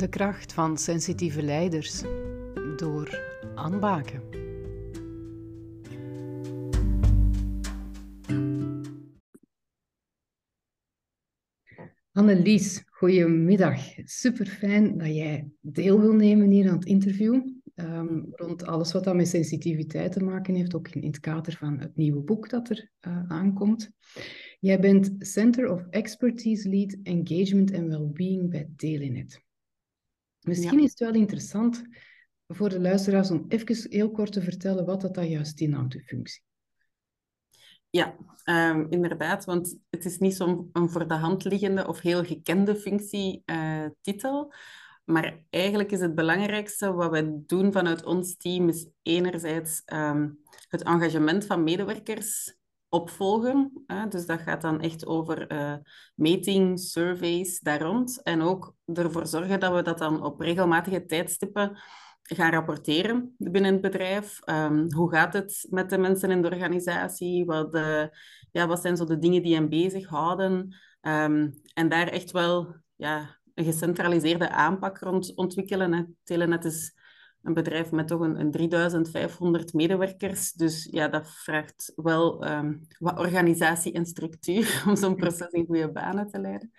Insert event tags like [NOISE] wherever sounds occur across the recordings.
De kracht van sensitieve leiders door aanbaken. Annelies, goedemiddag. Super fijn dat jij deel wil nemen hier aan het interview. Um, rond alles wat dat met sensitiviteit te maken heeft, ook in, het kader van het nieuwe boek dat er uh, aankomt. Jij bent Center of Expertise Lead Engagement and Wellbeing bij Telenet. Misschien is het wel interessant voor de luisteraars om even heel kort te vertellen wat dat, juist inhoudt, de functie. Ja, um, inderdaad, want het is niet zo'n voor de hand liggende of heel gekende functietitel. Uh, maar eigenlijk is het belangrijkste wat wij doen vanuit ons team, is enerzijds um, het engagement van medewerkers opvolgen. Hè? Dus dat gaat dan echt over uh, meting, surveys daar rond. En ook ervoor zorgen dat we dat dan op regelmatige tijdstippen gaan rapporteren binnen het bedrijf. Um, hoe gaat het met de mensen in de organisatie? Wat, ja, wat zijn zo de dingen die hen bezighouden? Um, en daar echt wel ja, een gecentraliseerde aanpak rond ontwikkelen. Telenet is een bedrijf met toch een, een 3500 medewerkers. Dus ja, dat vraagt wel um, wat organisatie en structuur [LAUGHS] om zo'n proces in goede banen te leiden.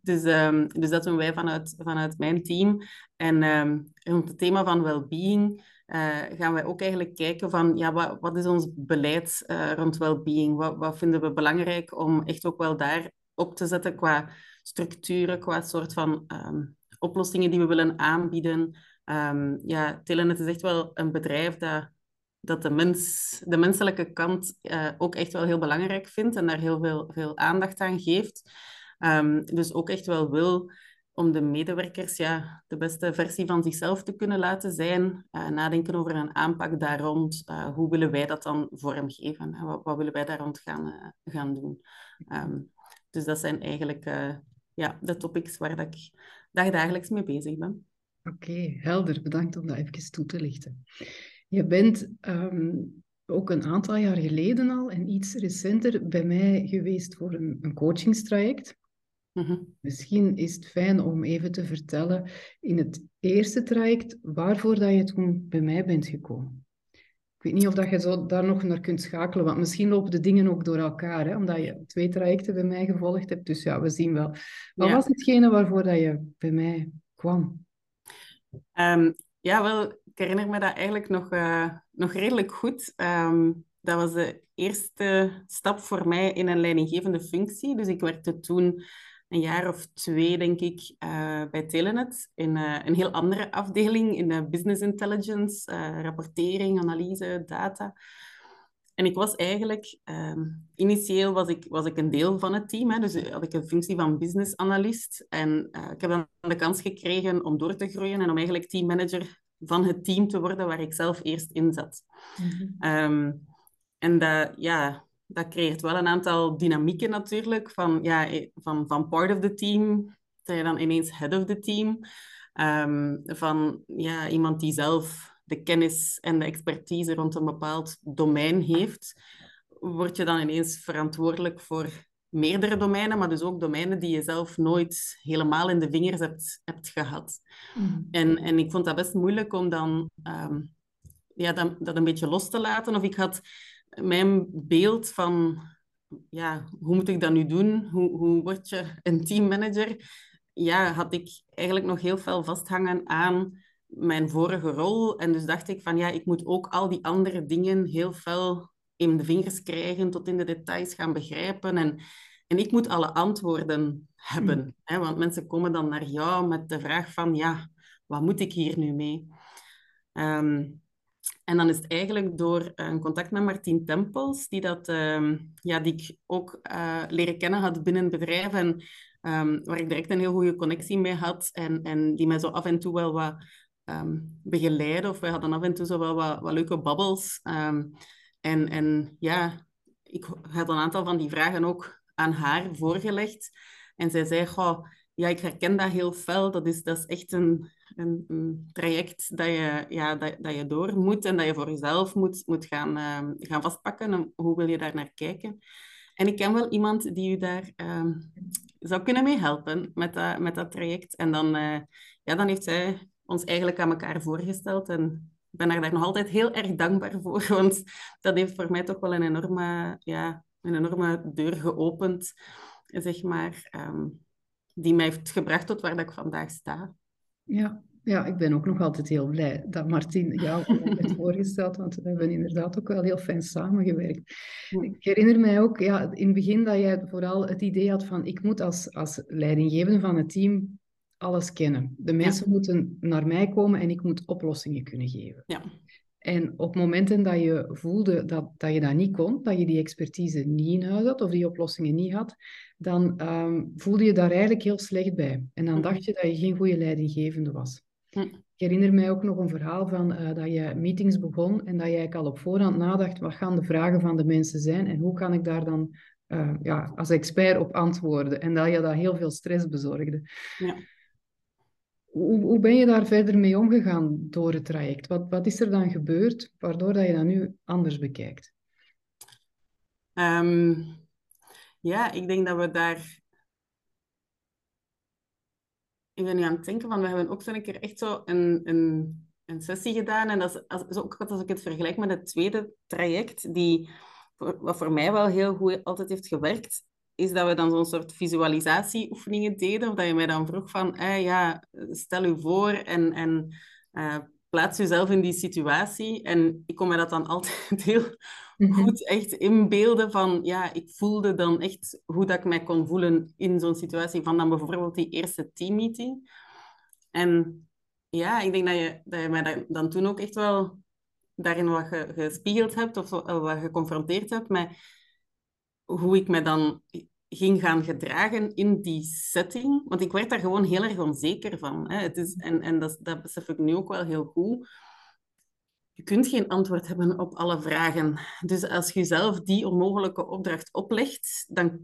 Dus, um, dus dat doen wij vanuit, vanuit mijn team. En um, rond het thema van well-being uh, gaan wij ook eigenlijk kijken van ja, wat, wat is ons beleid uh, rond well-being? Wat, wat vinden we belangrijk om echt ook wel daar op te zetten qua structuren, qua soort van oplossingen die we willen aanbieden. Um, ja, Telenet is echt wel een bedrijf dat, dat de, mens, de menselijke kant uh, ook echt wel heel belangrijk vindt en daar heel veel, veel aandacht aan geeft. Um, dus ook echt wel wil om de medewerkers ja, de beste versie van zichzelf te kunnen laten zijn. Uh, nadenken over een aanpak daar rond. Uh, hoe willen wij dat dan vormgeven? Wat, wat willen wij daar rond gaan, gaan doen? Um, dus dat zijn eigenlijk ja, de topics waar dat ik dagdagelijks mee bezig ben. Oké, helder. Bedankt om dat even toe te lichten. Je bent um, ook een aantal jaar geleden al en iets recenter bij mij geweest voor een, een coachingstraject. Mhm. Misschien is het fijn om even te vertellen in het eerste traject waarvoor dat je toen bij mij bent gekomen. Ik weet niet of dat je zo daar nog naar kunt schakelen, want misschien lopen de dingen ook door elkaar, hè, omdat je twee trajecten bij mij gevolgd hebt. Dus ja, we zien wel. Wat was hetgene waarvoor dat je bij mij kwam? Um, ja, wel, ik herinner me dat eigenlijk nog, uh, nog redelijk goed. Um, dat was de eerste stap voor mij in een leidinggevende functie. Dus ik werkte toen een jaar of twee, denk ik, uh, bij Telenet in uh, een heel andere afdeling, in de business intelligence, rapportering, analyse, data. En ik was eigenlijk, um, initieel was ik, was ik een deel van het team, hè, dus had ik een functie van business analyst. En ik heb dan de kans gekregen om door te groeien en om eigenlijk teammanager van het team te worden waar ik zelf eerst in zat. Mm -hmm. um, en dat, ja, dat creëert wel een aantal dynamieken natuurlijk. Van, ja, eh, van, van part of the team, dat je dan ineens head of the team. Um, van ja, iemand die zelf de kennis en de expertise rond een bepaald domein heeft, word je dan ineens verantwoordelijk voor meerdere domeinen, maar dus ook domeinen die je zelf nooit helemaal in de vingers hebt, hebt gehad. Mm. En, en ik vond dat best moeilijk om dan um, ja, dat, dat een beetje los te laten. Of ik had mijn beeld van, ja, hoe moet ik dat nu doen? Hoe, hoe word je een teammanager? Ja, had ik eigenlijk nog heel veel vasthangen aan mijn vorige rol. En dus dacht ik van, ja, ik moet ook al die andere dingen heel veel in de vingers krijgen, tot in de details gaan begrijpen. En, en ik moet alle antwoorden hebben. Mm. Hè? Want mensen komen dan naar jou met de vraag van, ja, wat moet ik hier nu mee? Um, en dan is het eigenlijk door een contact met Martien Tempels, die, dat, uh, ja, die ik ook uh, leren kennen had binnen het bedrijf en um, waar ik direct een heel goede connectie mee had en, en die mij zo af en toe wel wat um, begeleidde of we hadden af en toe zo wel wat, leuke babbels. Um, en, en ja, ik had een aantal van die vragen ook aan haar voorgelegd en zij zei, goh, ja, ik herken dat heel fel. Dat is, dat is echt een, een, traject dat je, ja, dat, dat je door moet en dat je voor jezelf moet, moet gaan, uh, gaan vastpakken. hoe wil je daar naar kijken? En ik ken wel iemand die u daar zou kunnen mee helpen met dat, met dat traject. En dan uh, ja, dan heeft zij ons eigenlijk aan elkaar voorgesteld. En ik ben daar nog altijd heel erg dankbaar voor, [LAUGHS] want dat heeft voor mij toch wel een enorme, ja, een enorme deur geopend, zeg maar, ehm, die mij heeft gebracht tot waar dat ik vandaag sta. Ja, ja, ik ben ook nog altijd heel blij dat Martin jou [LAUGHS] heeft voorgesteld, want we hebben inderdaad ook wel heel fijn samengewerkt. Ik herinner mij ook ja, in het begin dat jij vooral het idee had van ik moet als, als leidinggevende van het team alles kennen. De mensen moeten naar mij komen en ik moet oplossingen kunnen geven. Ja. En op momenten dat je voelde dat, dat je dat niet kon, dat je die expertise niet in huis had of die oplossingen niet had, dan um, voelde je daar eigenlijk heel slecht bij. En dan dacht je dat je geen goede leidinggevende was. Ik herinner mij ook nog een verhaal van uh, dat je meetings begon en dat jij al op voorhand nadacht, wat gaan de vragen van de mensen zijn en hoe kan ik daar dan uh, ja, als expert op antwoorden. En dat je dat heel veel stress bezorgde. Ja. Hoe, hoe ben je daar verder mee omgegaan door het traject? Wat, wat is er dan gebeurd waardoor dat je dat nu anders bekijkt? Um, ja, ik denk dat we daar ik ben nu aan het denken van, we hebben ook zo'n keer echt zo een, een, een sessie gedaan. En dat is, als, ook als ik het vergelijk met het tweede traject, die, wat voor mij wel heel goed altijd heeft gewerkt, is dat we dan zo'n soort visualisatieoefeningen deden. Of dat je mij dan vroeg van, eh, ja, stel u voor en, en uh, plaats jezelf in die situatie. En ik kon me dat dan [LAUGHS] altijd heel mhm. goed echt inbeelden van, ja, ik voelde dan echt hoe dat ik mij kon voelen in zo'n situatie van dan bijvoorbeeld die eerste teammeeting. En ja, ik denk dat je, dat je mij dan toen ook echt wel daarin wat ge, gespiegeld hebt of wat geconfronteerd hebt met hoe ik me dan ging gaan gedragen in die setting. Want ik werd daar gewoon heel erg onzeker van. Hè. Het is, en en dat, dat besef ik nu ook wel heel goed. Je kunt geen antwoord hebben op alle vragen. Dus als je zelf die onmogelijke opdracht oplegt, dan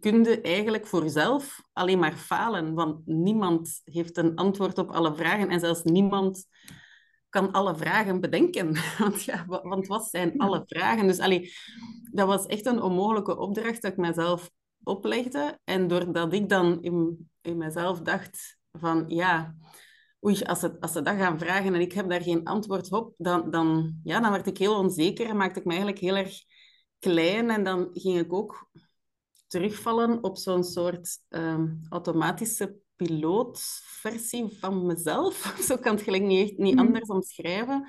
kun je eigenlijk voor jezelf alleen maar falen. Want niemand heeft een antwoord op alle vragen. En zelfs niemand kan alle vragen bedenken. [LAUGHS] Want, ja, want wat zijn alle vragen? Dus allee, dat was echt een onmogelijke opdracht dat ik mezelf oplegde. En doordat ik dan in, in mezelf dacht van ja, oei, als ze, als ze dat gaan vragen en ik heb daar geen antwoord op, dan, dan, ja, dan werd ik heel onzeker en maakte ik me eigenlijk heel erg klein. En dan ging ik ook terugvallen op zo'n soort um, automatische pilootversie van mezelf. [LAUGHS] Zo kan het gelijk niet, niet mhm. anders omschrijven.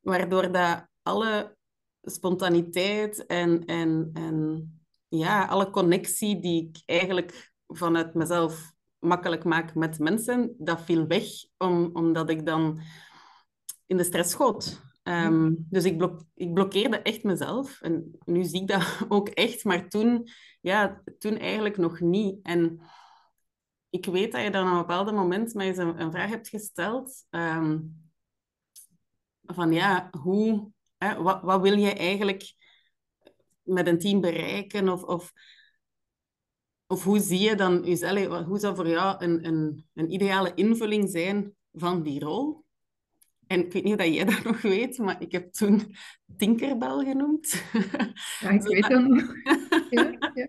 Waardoor dat alle spontaniteit en, en, en ja, alle connectie die ik eigenlijk vanuit mezelf makkelijk maak met mensen, dat viel weg, om, omdat ik dan in de stress schoot. Ehm, dus ik, blok, ik blokkeerde echt mezelf. En nu zie ik dat [LAUGHS] ook echt, maar toen, ja, toen eigenlijk nog niet. En ik weet dat je dan op een bepaald moment mij een, een vraag hebt gesteld. Ehm, van ja, hoe, hè, wat, wat wil je eigenlijk met een team bereiken? Of, of, of hoe zie je dan jezelf? Hoe zou voor jou een, een, een ideale invulling zijn van die rol? En ik weet niet of jij [LAUGHS] dat nog weet, maar ik heb toen Tinkerbell genoemd. Ja, ik [LAUGHS] weet dat nog. [LAUGHS] Ja, ja.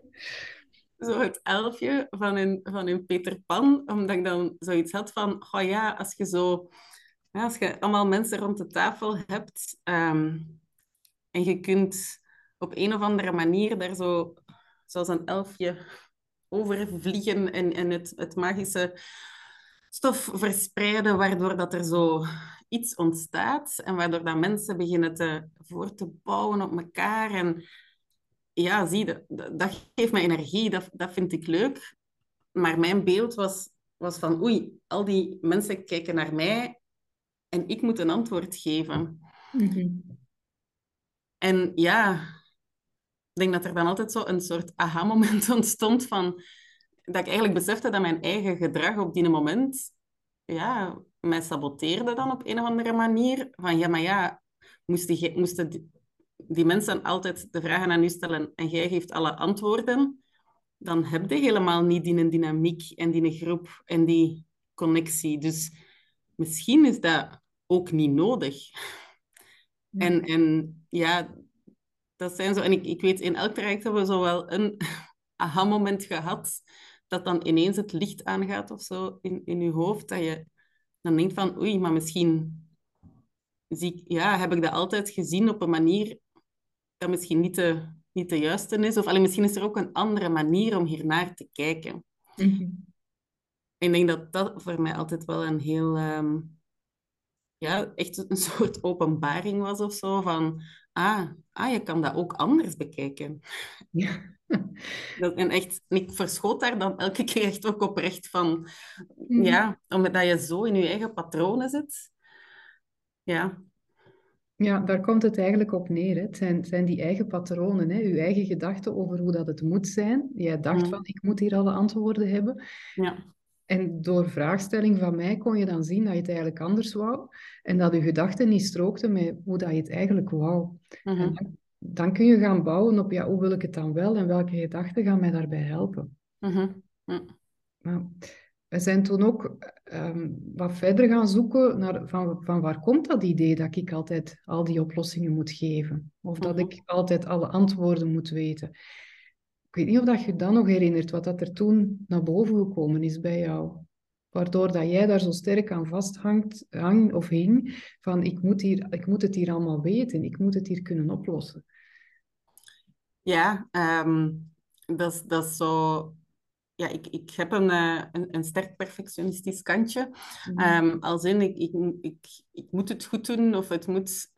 Zo het elfje van een, van een Peter Pan, omdat ik dan zoiets had van, oh ja, als je zo... Als je allemaal mensen rond de tafel hebt um, en je kunt op een of andere manier daar zo, zoals een elfje, overvliegen en, en het, het magische stof verspreiden, waardoor dat er zo iets ontstaat en waardoor dat mensen beginnen te, voor te bouwen op elkaar. En ja, zie, dat, dat geeft me energie, dat, dat vind ik leuk. Maar mijn beeld was, was van, oei, al die mensen kijken naar mij en ik moet een antwoord geven. Mhm. En ja, ik denk dat er dan altijd zo een soort aha-moment [LAUGHS] ontstond van dat ik eigenlijk besefte dat mijn eigen gedrag op die moment ja, mij saboteerde dan op een of andere manier. Van ja, maar ja, moesten, moesten die, mensen altijd de vragen aan u stellen en jij geeft alle antwoorden, dan heb je helemaal niet die dynamiek en die groep en die connectie. Dus misschien is dat ook niet nodig. En, en ja, dat zijn zo... En ik, ik weet, in elk traject hebben we zo wel een [LAUGHS] aha-moment gehad dat dan ineens het licht aangaat of zo in, in je hoofd, dat je dan denk ik van, oei, maar misschien zie ik, ja, heb ik dat altijd gezien op een manier dat misschien niet de, niet de juiste is. Of alleen, misschien is er ook een andere manier om hiernaar te kijken. Mhm. Ik denk dat dat voor mij altijd wel een heel... Ehm, ja, echt een soort openbaring was of zo. Van, ah, ah je kan dat ook anders bekijken. Ja. [LAUGHS] Dat, en echt, ik verschoot daar dan elke keer echt ook oprecht van. Mm. Ja, omdat je zo in je eigen patronen zit. Ja. Ja, daar komt het eigenlijk op neer. Hè. Het zijn, zijn die eigen patronen, hè. je eigen gedachten over hoe dat het moet zijn. Jij dacht van, ik moet hier alle antwoorden hebben. Ja. En door vraagstelling van mij kon je dan zien dat je het eigenlijk anders wou. En dat je gedachten niet strookten met hoe dat je het eigenlijk wou. En mhm. dan, dan, kun je gaan bouwen op, ja, hoe wil ik het dan wel? En welke gedachten gaan mij daarbij helpen? Mhm. We zijn toen ook ehm, wat verder gaan zoeken naar van, van waar komt dat idee dat ik altijd al die oplossingen moet geven? Of dat mhm. ik altijd alle antwoorden moet weten? Ik weet niet of dat je dan nog herinnert wat dat er toen naar boven gekomen is bij jou. Waardoor dat jij daar zo sterk aan vasthangt hang, of hing, van ik moet, hier, ik moet het hier allemaal weten, ik moet het hier kunnen oplossen. Ja, ehm, dat, dat is zo ja, ik, ik heb een, uh, een, een, sterk perfectionistisch kantje. Mm -hmm. als in, ik, ik, ik, ik moet het goed doen of het moet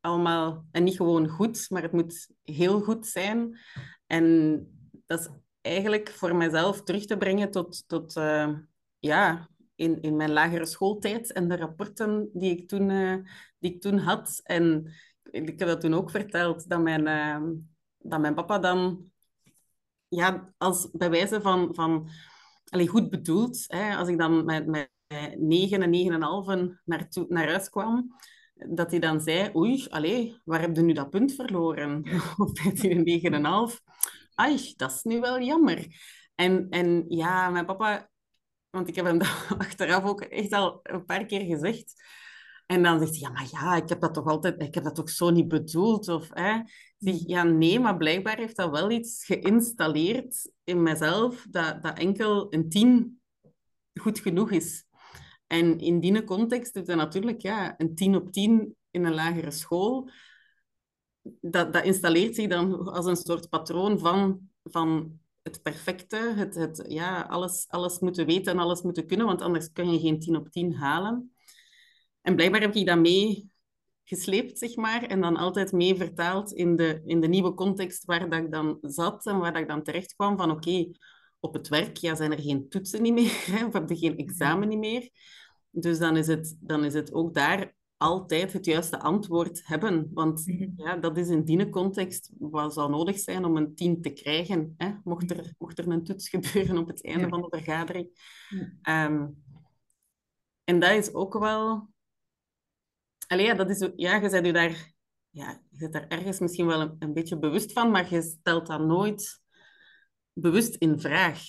allemaal, en niet gewoon goed, maar het moet heel goed zijn. En dat is eigenlijk voor mezelf terug te brengen tot, tot uh, ja, in, in mijn lagere schooltijd en de rapporten die ik toen, uh, die ik toen had. En ik heb dat toen ook verteld, dat mijn, uh, dat mijn papa dan, ja, als bij wijze van, van goed bedoeld, hè, als ik dan met, met 9 en 9,5 naar, naar huis kwam, dat hij dan zei, oei, allee, waar heb je nu dat punt verloren? [LAUGHS] Op 15 en 9,5 ai, dat is nu wel jammer. En, en ja, mijn papa, want ik heb hem [LAUGHS] achteraf ook echt al een paar keer gezegd. En dan zegt hij, ja, maar ja, ik heb dat toch altijd, ik heb dat toch zo niet bedoeld? Of, hè? Zeg, ja, nee, maar blijkbaar heeft dat wel iets geïnstalleerd in mezelf, dat, dat enkel een tien goed genoeg is. En in die context is dat natuurlijk ja, een tien op tien in een lagere school dat, dat installeert zich dan als een soort patroon van, van het perfecte, het, het, ja, alles, alles moeten weten en alles moeten kunnen, want anders kun je geen 10 op 10 halen. En blijkbaar heb ik dat mee gesleept, zeg maar, en dan altijd mee vertaald in de, in de nieuwe context waar dat ik dan zat en waar dat ik dan terecht kwam van oké, op het werk ja, zijn er geen toetsen niet meer, [LAUGHS] hè, of heb je geen examen niet meer. Dus dan is het, dan is het ook daar altijd het juiste antwoord hebben. Want mhm. ja, dat is in die context wat zou nodig zijn om een tien te krijgen. Hè? Mocht, er, mocht er een toets [LAUGHS] gebeuren op het einde van de vergadering. Ehm, en dat is ook wel... Allee, ja, dat is, ja, je bent je daar, ja, je bent daar ergens misschien wel een, een beetje bewust van, maar je stelt dat nooit bewust in vraag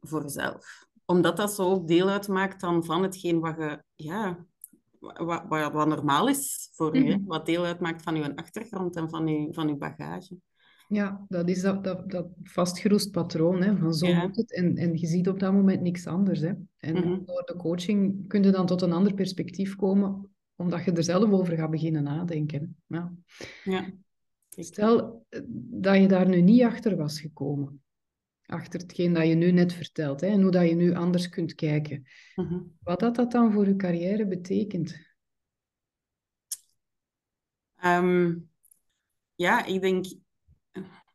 voor jezelf. Omdat dat zo deel uitmaakt dan van hetgeen wat je ja, wat, wat, wat normaal is voor u, mhm. wat deel uitmaakt van uw achtergrond en van uw, van uw bagage. Ja, dat is dat, dat, dat vastgeroest patroon, hè, van zo moet het. En, en je ziet op dat moment niks anders. Hè. En mhm. door de coaching kun je dan tot een ander perspectief komen, omdat je er zelf over gaat beginnen nadenken. Ja. ja. Stel eh, dat je daar nu niet achter was gekomen achter hetgeen dat je nu net vertelt hè, en hoe dat je nu anders kunt kijken. Mhm. Wat had dat dan voor je carrière betekend? Ehm, ja, ik denk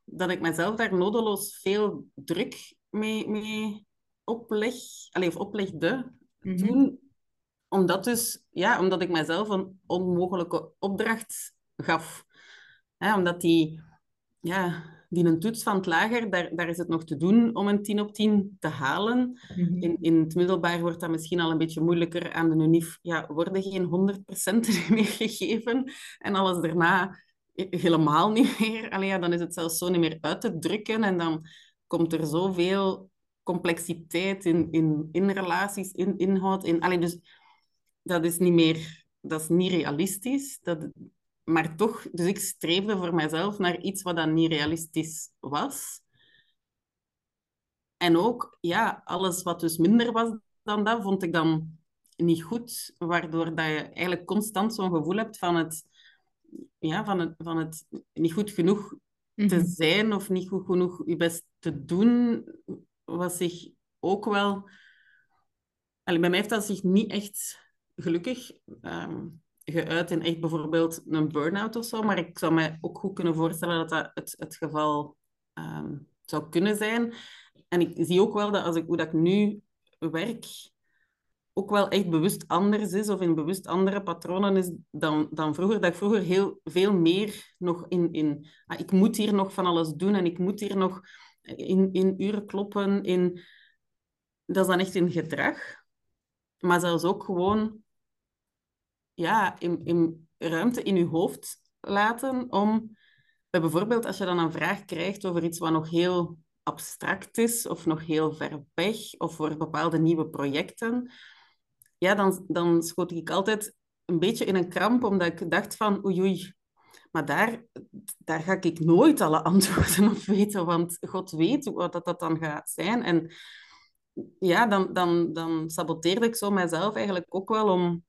dat ik mezelf daar nodeloos veel druk mee, mee opleg, allez, of oplegde mm toen. Omdat, dus, ja, omdat ik mezelf een onmogelijke opdracht gaf. Omdat die... Ja, die een toets van het lager, daar, daar is het nog te doen om een 10 op 10 te halen. Mhm. in, in het middelbaar wordt dat misschien al een beetje moeilijker. Aan de UNIF ja, worden geen 100% [LAUGHS] meer gegeven. En alles daarna helemaal niet meer. Allee, ja, dan is het zelfs zo niet meer uit te drukken. En dan komt er zoveel complexiteit in, in, in relaties, in inhoud. In, allee, dus dat is niet meer... Dat is niet realistisch. Dat, maar toch, dus ik streefde voor mezelf naar iets wat dan niet realistisch was. En ook, ja, alles wat dus minder was dan dat, vond ik dan niet goed, waardoor dat je eigenlijk constant zo'n gevoel hebt van het, ja, van het, van het niet goed genoeg te Mhm. zijn of niet goed genoeg je best te doen, was zich ook wel... Allee, bij mij heeft dat zich niet echt gelukkig ehm, geuit in echt bijvoorbeeld een burn-out of zo, maar ik zou me ook goed kunnen voorstellen dat dat het, het geval ehm, zou kunnen zijn. En ik zie ook wel dat als ik, hoe dat ik nu werk, ook wel echt bewust anders is of in bewust andere patronen is dan, dan vroeger. Dat ik vroeger heel veel meer nog in... in ah, ik moet hier nog van alles doen en ik moet hier nog in, in uren kloppen. In, dat is dan echt in gedrag. Maar zelfs ook gewoon ja, in, in ruimte in je hoofd laten om... Bijvoorbeeld als je dan een vraag krijgt over iets wat nog heel abstract is of nog heel ver weg of voor bepaalde nieuwe projecten, ja, dan, dan schoot ik altijd een beetje in een kramp, omdat ik dacht van oei oei, maar daar, daar ga ik nooit alle [LAUGHS] antwoorden op weten, want God weet wat dat, dat dan gaat zijn. En ja, dan, dan, dan saboteerde ik zo mijzelf eigenlijk ook wel om,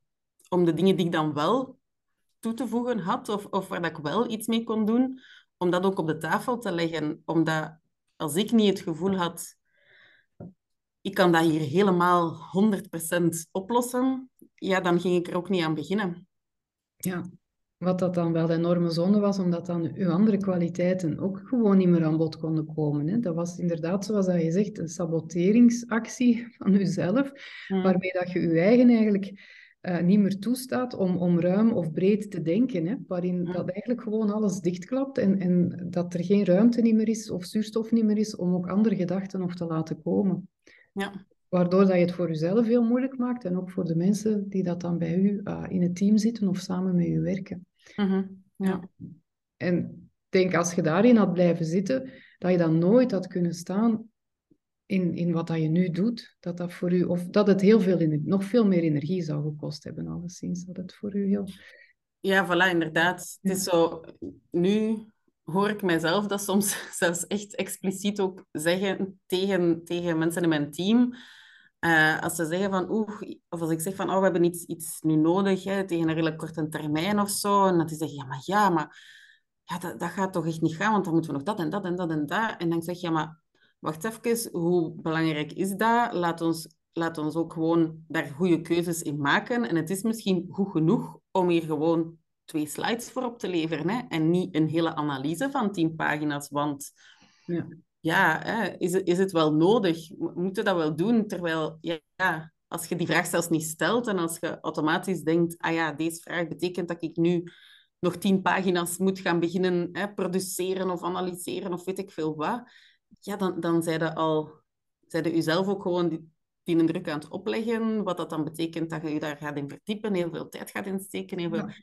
om de dingen die ik dan wel toe te voegen had, of, of waar dat ik wel iets mee kon doen, om dat ook op de tafel te leggen. Omdat als ik niet het gevoel had, ik kan dat hier helemaal 100% oplossen, ja, dan ging ik er ook niet aan beginnen. Ja, wat dat dan wel de enorme zonde was, omdat dan uw andere kwaliteiten ook gewoon niet meer aan bod konden komen. Hè. Dat was inderdaad, zoals dat je zegt, een saboteringsactie van uzelf, Mm. waarmee dat je je eigen eigenlijk eh, niet meer toestaat om, om ruim of breed te denken. Hè, waarin Ja. dat eigenlijk gewoon alles dichtklapt en, en dat er geen ruimte niet meer is of zuurstof niet meer is om ook andere gedachten nog te laten komen. Ja. Waardoor dat je het voor jezelf heel moeilijk maakt en ook voor de mensen die dat dan bij u eh, in het team zitten of samen met u werken. Mhm. Ja. En ik denk als je daarin had blijven zitten, dat je dan nooit had kunnen staan in, in wat dat je nu doet. Dat dat voor u, of dat het heel veel, nog veel meer energie zou gekost hebben, alleszins. Dat het voor u heel... Ja, voilà, inderdaad. Het is zo, nu hoor ik mijzelf dat soms [LAUGHS] zelfs echt expliciet ook zeggen tegen, tegen mensen in mijn team. Eh, als ze zeggen van, oeh, of als ik zeg van, oh, we hebben iets, iets nu nodig, hè, tegen een redelijk korte termijn of zo. En dat die zeggen, ja, maar ja, maar ja, dat, dat gaat toch echt niet gaan, want dan moeten we nog dat en dat en dat en dat. En dan zeg je, ja, maar wacht even, hoe belangrijk is dat? Laat ons, laat ons ook gewoon daar goede keuzes in maken. En het is misschien goed genoeg om hier gewoon twee slides voor op te leveren. Hè? En niet een hele analyse van tien pagina's. Want Ja. ja, hè, is, het, is het wel nodig? Mo- Moeten we dat wel doen? Terwijl, ja, ja, als je die vraag zelfs niet stelt en als je automatisch denkt, ah ja, deze vraag betekent dat ik nu nog tien pagina's moet gaan beginnen hè, produceren of analyseren of weet ik veel wat, ja, dan, dan zijn al, zijn je jezelf ook gewoon die, die een druk aan het opleggen, wat dat dan betekent dat je je daar gaat in verdiepen, heel veel tijd gaat insteken, heel veel... Ja.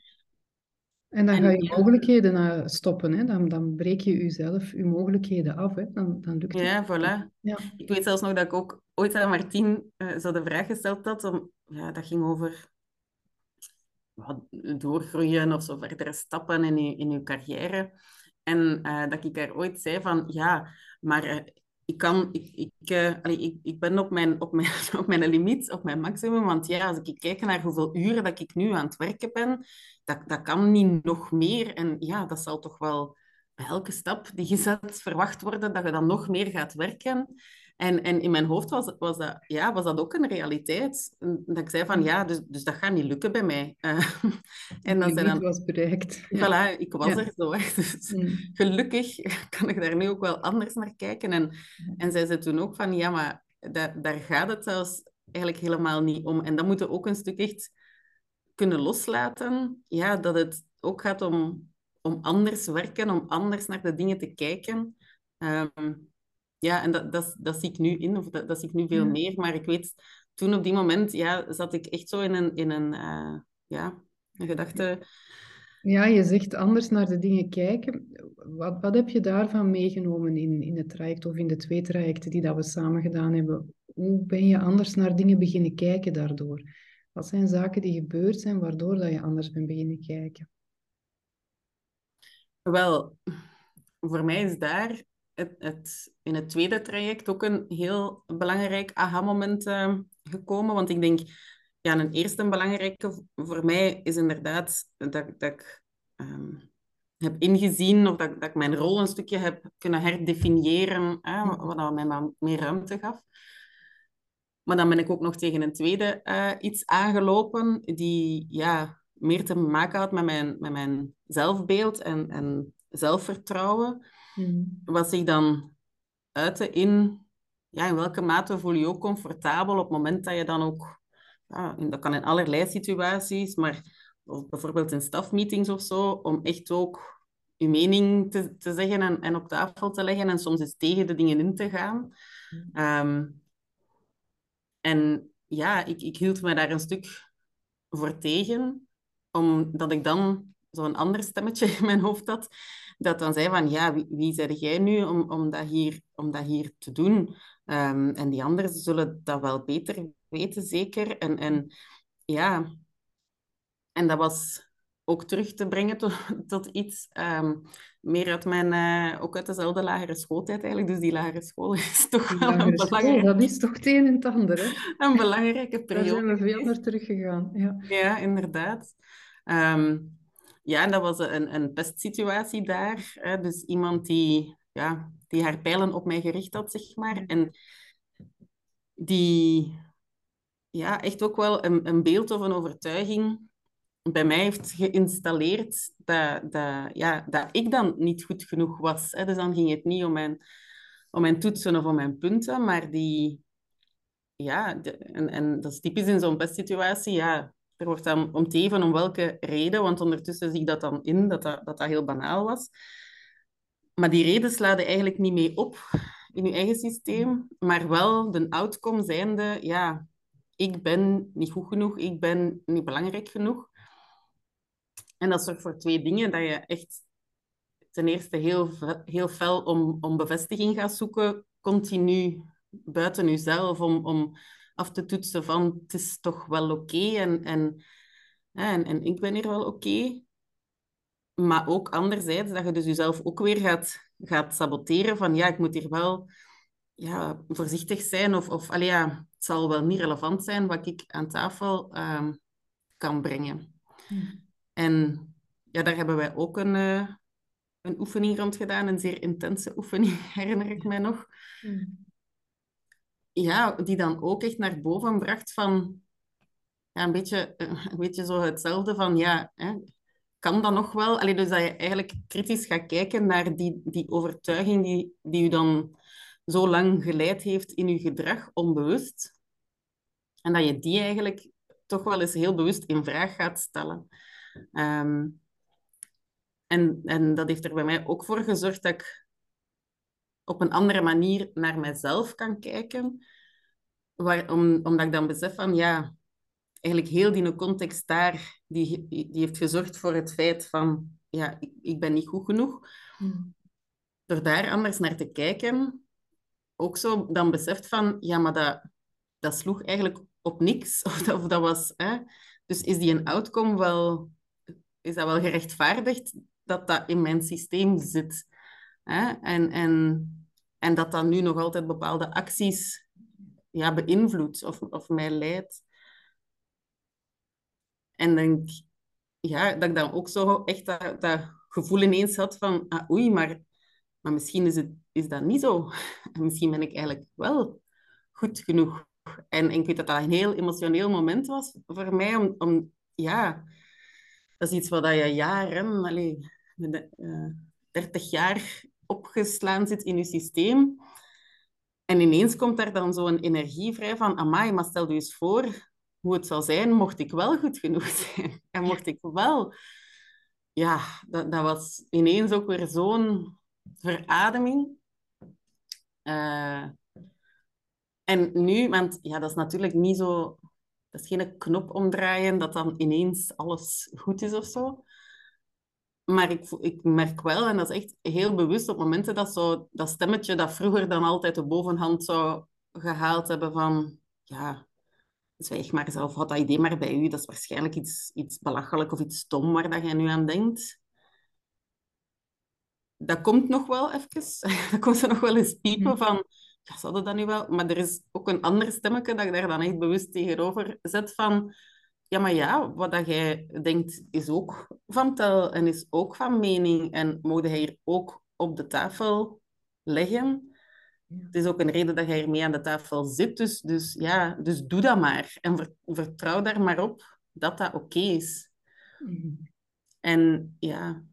En dan En ga je ja. mogelijkheden eh, stoppen. Hè? Dan, dan breek je jezelf je mogelijkheden af. Hè? Dan, dan lukt het. Ja, voilà. Ja. Ik weet zelfs nog dat ik ook ooit aan Martien eh, zo de vraag gesteld had. Om, ja, dat ging over wat, doorgroeien of zo verdere stappen in je, in je carrière. En eh, dat ik daar ooit zei van, ja, maar eh, ik, kan, ik, ik, allee, ik, ik ben op mijn, op, mijn, [LAUGHS] op mijn limiet, op mijn maximum. Want ja, als ik kijk naar hoeveel uren dat ik nu aan het werken ben, dat, dat kan niet nog meer. En ja, dat zal toch wel bij elke stap die je zet verwacht worden dat je dan nog meer gaat werken. En, en in mijn hoofd was, was, dat, ja, was dat ook een realiteit. Dat ik zei van ja, dus, dus dat gaat niet lukken bij mij. Eh, [LAUGHS] en dan was bereikt. Ja. voilà, ik was Ja. er zo. Hè. Dus Mm. gelukkig [LAUGHS] kan ik daar nu ook wel anders naar kijken. En, en zij zei toen ook van ja, maar daar, daar gaat het zelfs eigenlijk helemaal niet om. En dat moeten we ook een stuk echt kunnen loslaten. Ja, dat het ook gaat om, om anders werken, om anders naar de dingen te kijken. Ehm, ja, en dat, dat, dat zie ik nu in, of dat, dat zie ik nu veel Ja. meer. Maar ik weet, toen op die moment ja, zat ik echt zo in een, in een, eh, ja, een gedachte. Ja, je zegt anders naar de dingen kijken. Wat, wat heb je daarvan meegenomen in, in het traject of in de twee trajecten die dat we samen gedaan hebben? Hoe ben je anders naar dingen beginnen kijken daardoor? Wat zijn zaken die gebeurd zijn waardoor dat je anders bent beginnen kijken? Wel, voor mij is daar het, het, in het tweede traject ook een heel belangrijk aha-moment eh, gekomen. Want ik denk, ja, een eerste belangrijke voor mij is inderdaad dat, dat ik ehm, heb ingezien of dat, dat ik mijn rol een stukje heb kunnen herdefiniëren, hè, wat mij meer ruimte gaf. Maar dan ben ik ook nog tegen een tweede uh, iets aangelopen die ja, meer te maken had met mijn, met mijn zelfbeeld en, en zelfvertrouwen. Mm. Wat zich dan uitte in, ja, in welke mate voel je je ook comfortabel op het moment dat je dan ook, ja, dat kan in allerlei situaties, maar bijvoorbeeld in stafmeetings of zo, om echt ook je mening te, te zeggen en, en op tafel te leggen en soms eens tegen de dingen in te gaan. Mm. Ehm, en ja, ik, ik hield me daar een stuk voor tegen, omdat ik dan zo'n ander stemmetje [LAUGHS] in mijn hoofd had, dat dan zei van, ja, wie, wie zeg jij nu om, om, dat hier, om dat hier te doen? Um, en die anderen zullen dat wel beter weten, zeker. En, en ja, en dat was ook terug te brengen tot, [LAUGHS] tot iets um, meer uit mijn, uh, ook uit dezelfde lagere schooltijd eigenlijk. Dus die lagere school [LAUGHS] is toch wel een belangrijke... Dat is toch het een en het ander, hè? [LAUGHS] Een belangrijke periode. Daar zijn we veel naar teruggegaan, ja. Ja, inderdaad. Um, ja, dat was een, een pestsituatie daar. Hè? Dus iemand die, ja, die haar pijlen op mij gericht had, zeg maar. En die ja, echt ook wel een, een beeld of een overtuiging bij mij heeft geïnstalleerd dat, dat, ja, dat ik dan niet goed genoeg was. Hè. Dus dan ging het niet om mijn, om mijn toetsen of om mijn punten, maar die... Ja, en, en dat is typisch in zo'n pestsituatie. Ja, er wordt dan om te even om welke reden, want ondertussen zie ik dat dan in, dat dat, dat, heel banaal was. Maar die reden sladen eigenlijk niet mee op in je eigen systeem, maar wel de outcome zijnde, ja, ik ben niet goed genoeg, ik ben niet belangrijk genoeg. En dat zorgt voor twee dingen. Dat je echt ten eerste heel, heel fel om, om bevestiging gaat zoeken, continu buiten jezelf, om, om af te toetsen van het is toch wel oké en, en, en, en ik ben hier wel oké. Maar ook anderzijds dat je dus jezelf ook weer gaat, gaat saboteren van ja, ik moet hier wel ja, voorzichtig zijn of, of allee, ja, het zal wel niet relevant zijn wat ik aan tafel uh, kan brengen. Hmm. En ja, daar hebben wij ook een, uh, een oefening rond gedaan, een zeer intense oefening, [LAUGHS] herinner ik mij nog. Hmm. Ja, die dan ook echt naar boven bracht van ja, een, beetje, uh, een beetje zo hetzelfde van ja, hè, kan dat nog wel? Allee, dus dat je eigenlijk kritisch gaat kijken naar die, die overtuiging die, die u dan zo lang geleid heeft in uw gedrag, onbewust. En dat je die eigenlijk toch wel eens heel bewust in vraag gaat stellen. Um, en, en dat heeft er bij mij ook voor gezorgd dat ik op een andere manier naar mezelf kan kijken. Waar, om, omdat ik dan besef van, ja, eigenlijk heel die context daar, die, die heeft gezorgd voor het feit van, ja, ik, ik ben niet goed genoeg. Hmm. Door daar anders naar te kijken, ook zo dan beseft van, ja, maar dat, dat sloeg eigenlijk op niks. [LAUGHS] Of dat, of dat was, hè? Dus is die een outcome wel, is dat wel gerechtvaardigd dat dat in mijn systeem zit? En, en, en dat dat nu nog altijd bepaalde acties ja, beïnvloedt of, of mij leidt. En denk, ja, dat ik dan ook zo echt dat, dat gevoel ineens had van, ah, oei, maar, maar misschien is, het, is dat niet zo. [LAUGHS] En misschien ben ik eigenlijk wel goed genoeg. En, en ik weet dat dat een heel emotioneel moment was voor mij, om, om ja, dat is iets wat je jaren, allez, uh, 30 jaar opgeslaan zit in je systeem. En ineens komt daar dan zo'n energie vrij van, amai, maar stel je eens voor hoe het zou zijn mocht ik wel goed genoeg [LAUGHS] zijn. En mocht ik wel... Ja, dat, dat was ineens ook weer zo'n verademing. Uh, en nu, want ja, dat is natuurlijk niet zo... Dat is geen knop omdraaien dat dan ineens alles goed is of zo. Maar ik, ik merk wel, en dat is echt heel bewust, op momenten dat zo, dat stemmetje dat vroeger dan altijd de bovenhand zou gehaald hebben van... Ja, zwijg maar zelf, had dat idee maar bij u. Dat is waarschijnlijk iets, iets belachelijk of iets stom waar dat jij nu aan denkt. Dat komt nog wel even. [LAUGHS] Dat komt er nog wel eens piepen mhm. van... ja, zouden dat nu wel? Maar er is ook een ander stemmetje dat ik daar dan echt bewust tegenover zet van... Ja, maar ja, wat dat jij denkt is ook van tel en is ook van mening. En mogen hij hier ook op de tafel leggen? Het is ook een reden dat jij ermee aan de tafel zit. Dus, dus ja, dus doe dat maar. En vertrouw daar maar op dat dat oké is. Mhm. En ja,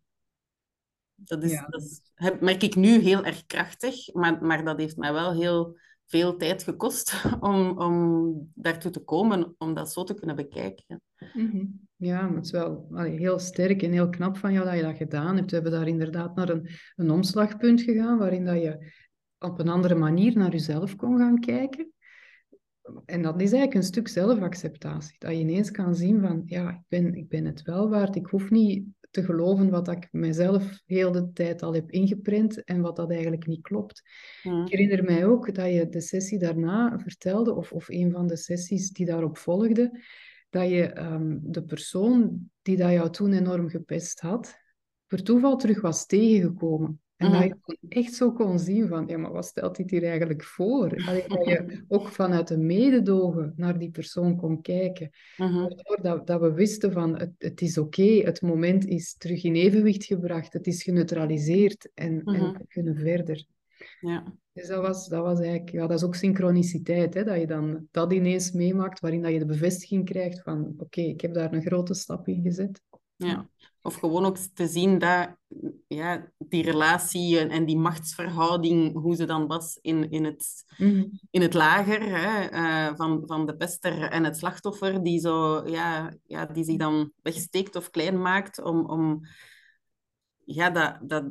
dat, is, dat is, merk ik nu heel erg krachtig, maar, maar dat heeft mij wel heel veel tijd gekost [LAUGHS] om, om daartoe te komen, om dat zo te kunnen bekijken. Mhm. Ja, maar het is wel heel sterk en heel knap van jou dat je dat gedaan hebt. We hebben daar inderdaad naar een, een omslagpunt gegaan, waarin dat je op een andere manier naar jezelf kon gaan kijken. En dat is eigenlijk een stuk zelfacceptatie. Dat je ineens kan zien van, ja, ik ben, ik ben het wel waard. Ik hoef niet te geloven wat ik mezelf heel de tijd al heb ingeprint en wat dat eigenlijk niet klopt. Ik herinner mij ook dat je de sessie daarna vertelde, of, of een van de sessies die daarop volgde, dat je ehm, de persoon die dat jou toen enorm gepest had, per toeval terug was tegengekomen. En dat je mhm. echt zo kon zien van, ja, maar wat stelt dit hier eigenlijk voor? Allee, dat je [LAUGHS] ook vanuit een mededogen naar die persoon kon kijken. Mm dat, dat we wisten van, het, het is oké, het moment is terug in evenwicht gebracht, het is geneutraliseerd en, en mhm. we kunnen verder. Ja. Dus dat was, dat was eigenlijk, ja, dat is ook synchroniciteit, hè, dat je dan dat ineens meemaakt, waarin dat je de bevestiging krijgt van, oké, ik heb daar een grote stap in gezet. Ja. Of gewoon ook te zien dat ja, die relatie en, die machtsverhouding, hoe ze dan was in, in, het, mhm. in het lager hè, uh, van, van de pester en het slachtoffer, die, zo, ja, ja, die zich dan wegsteekt of klein maakt, om, om ja, dat, dat,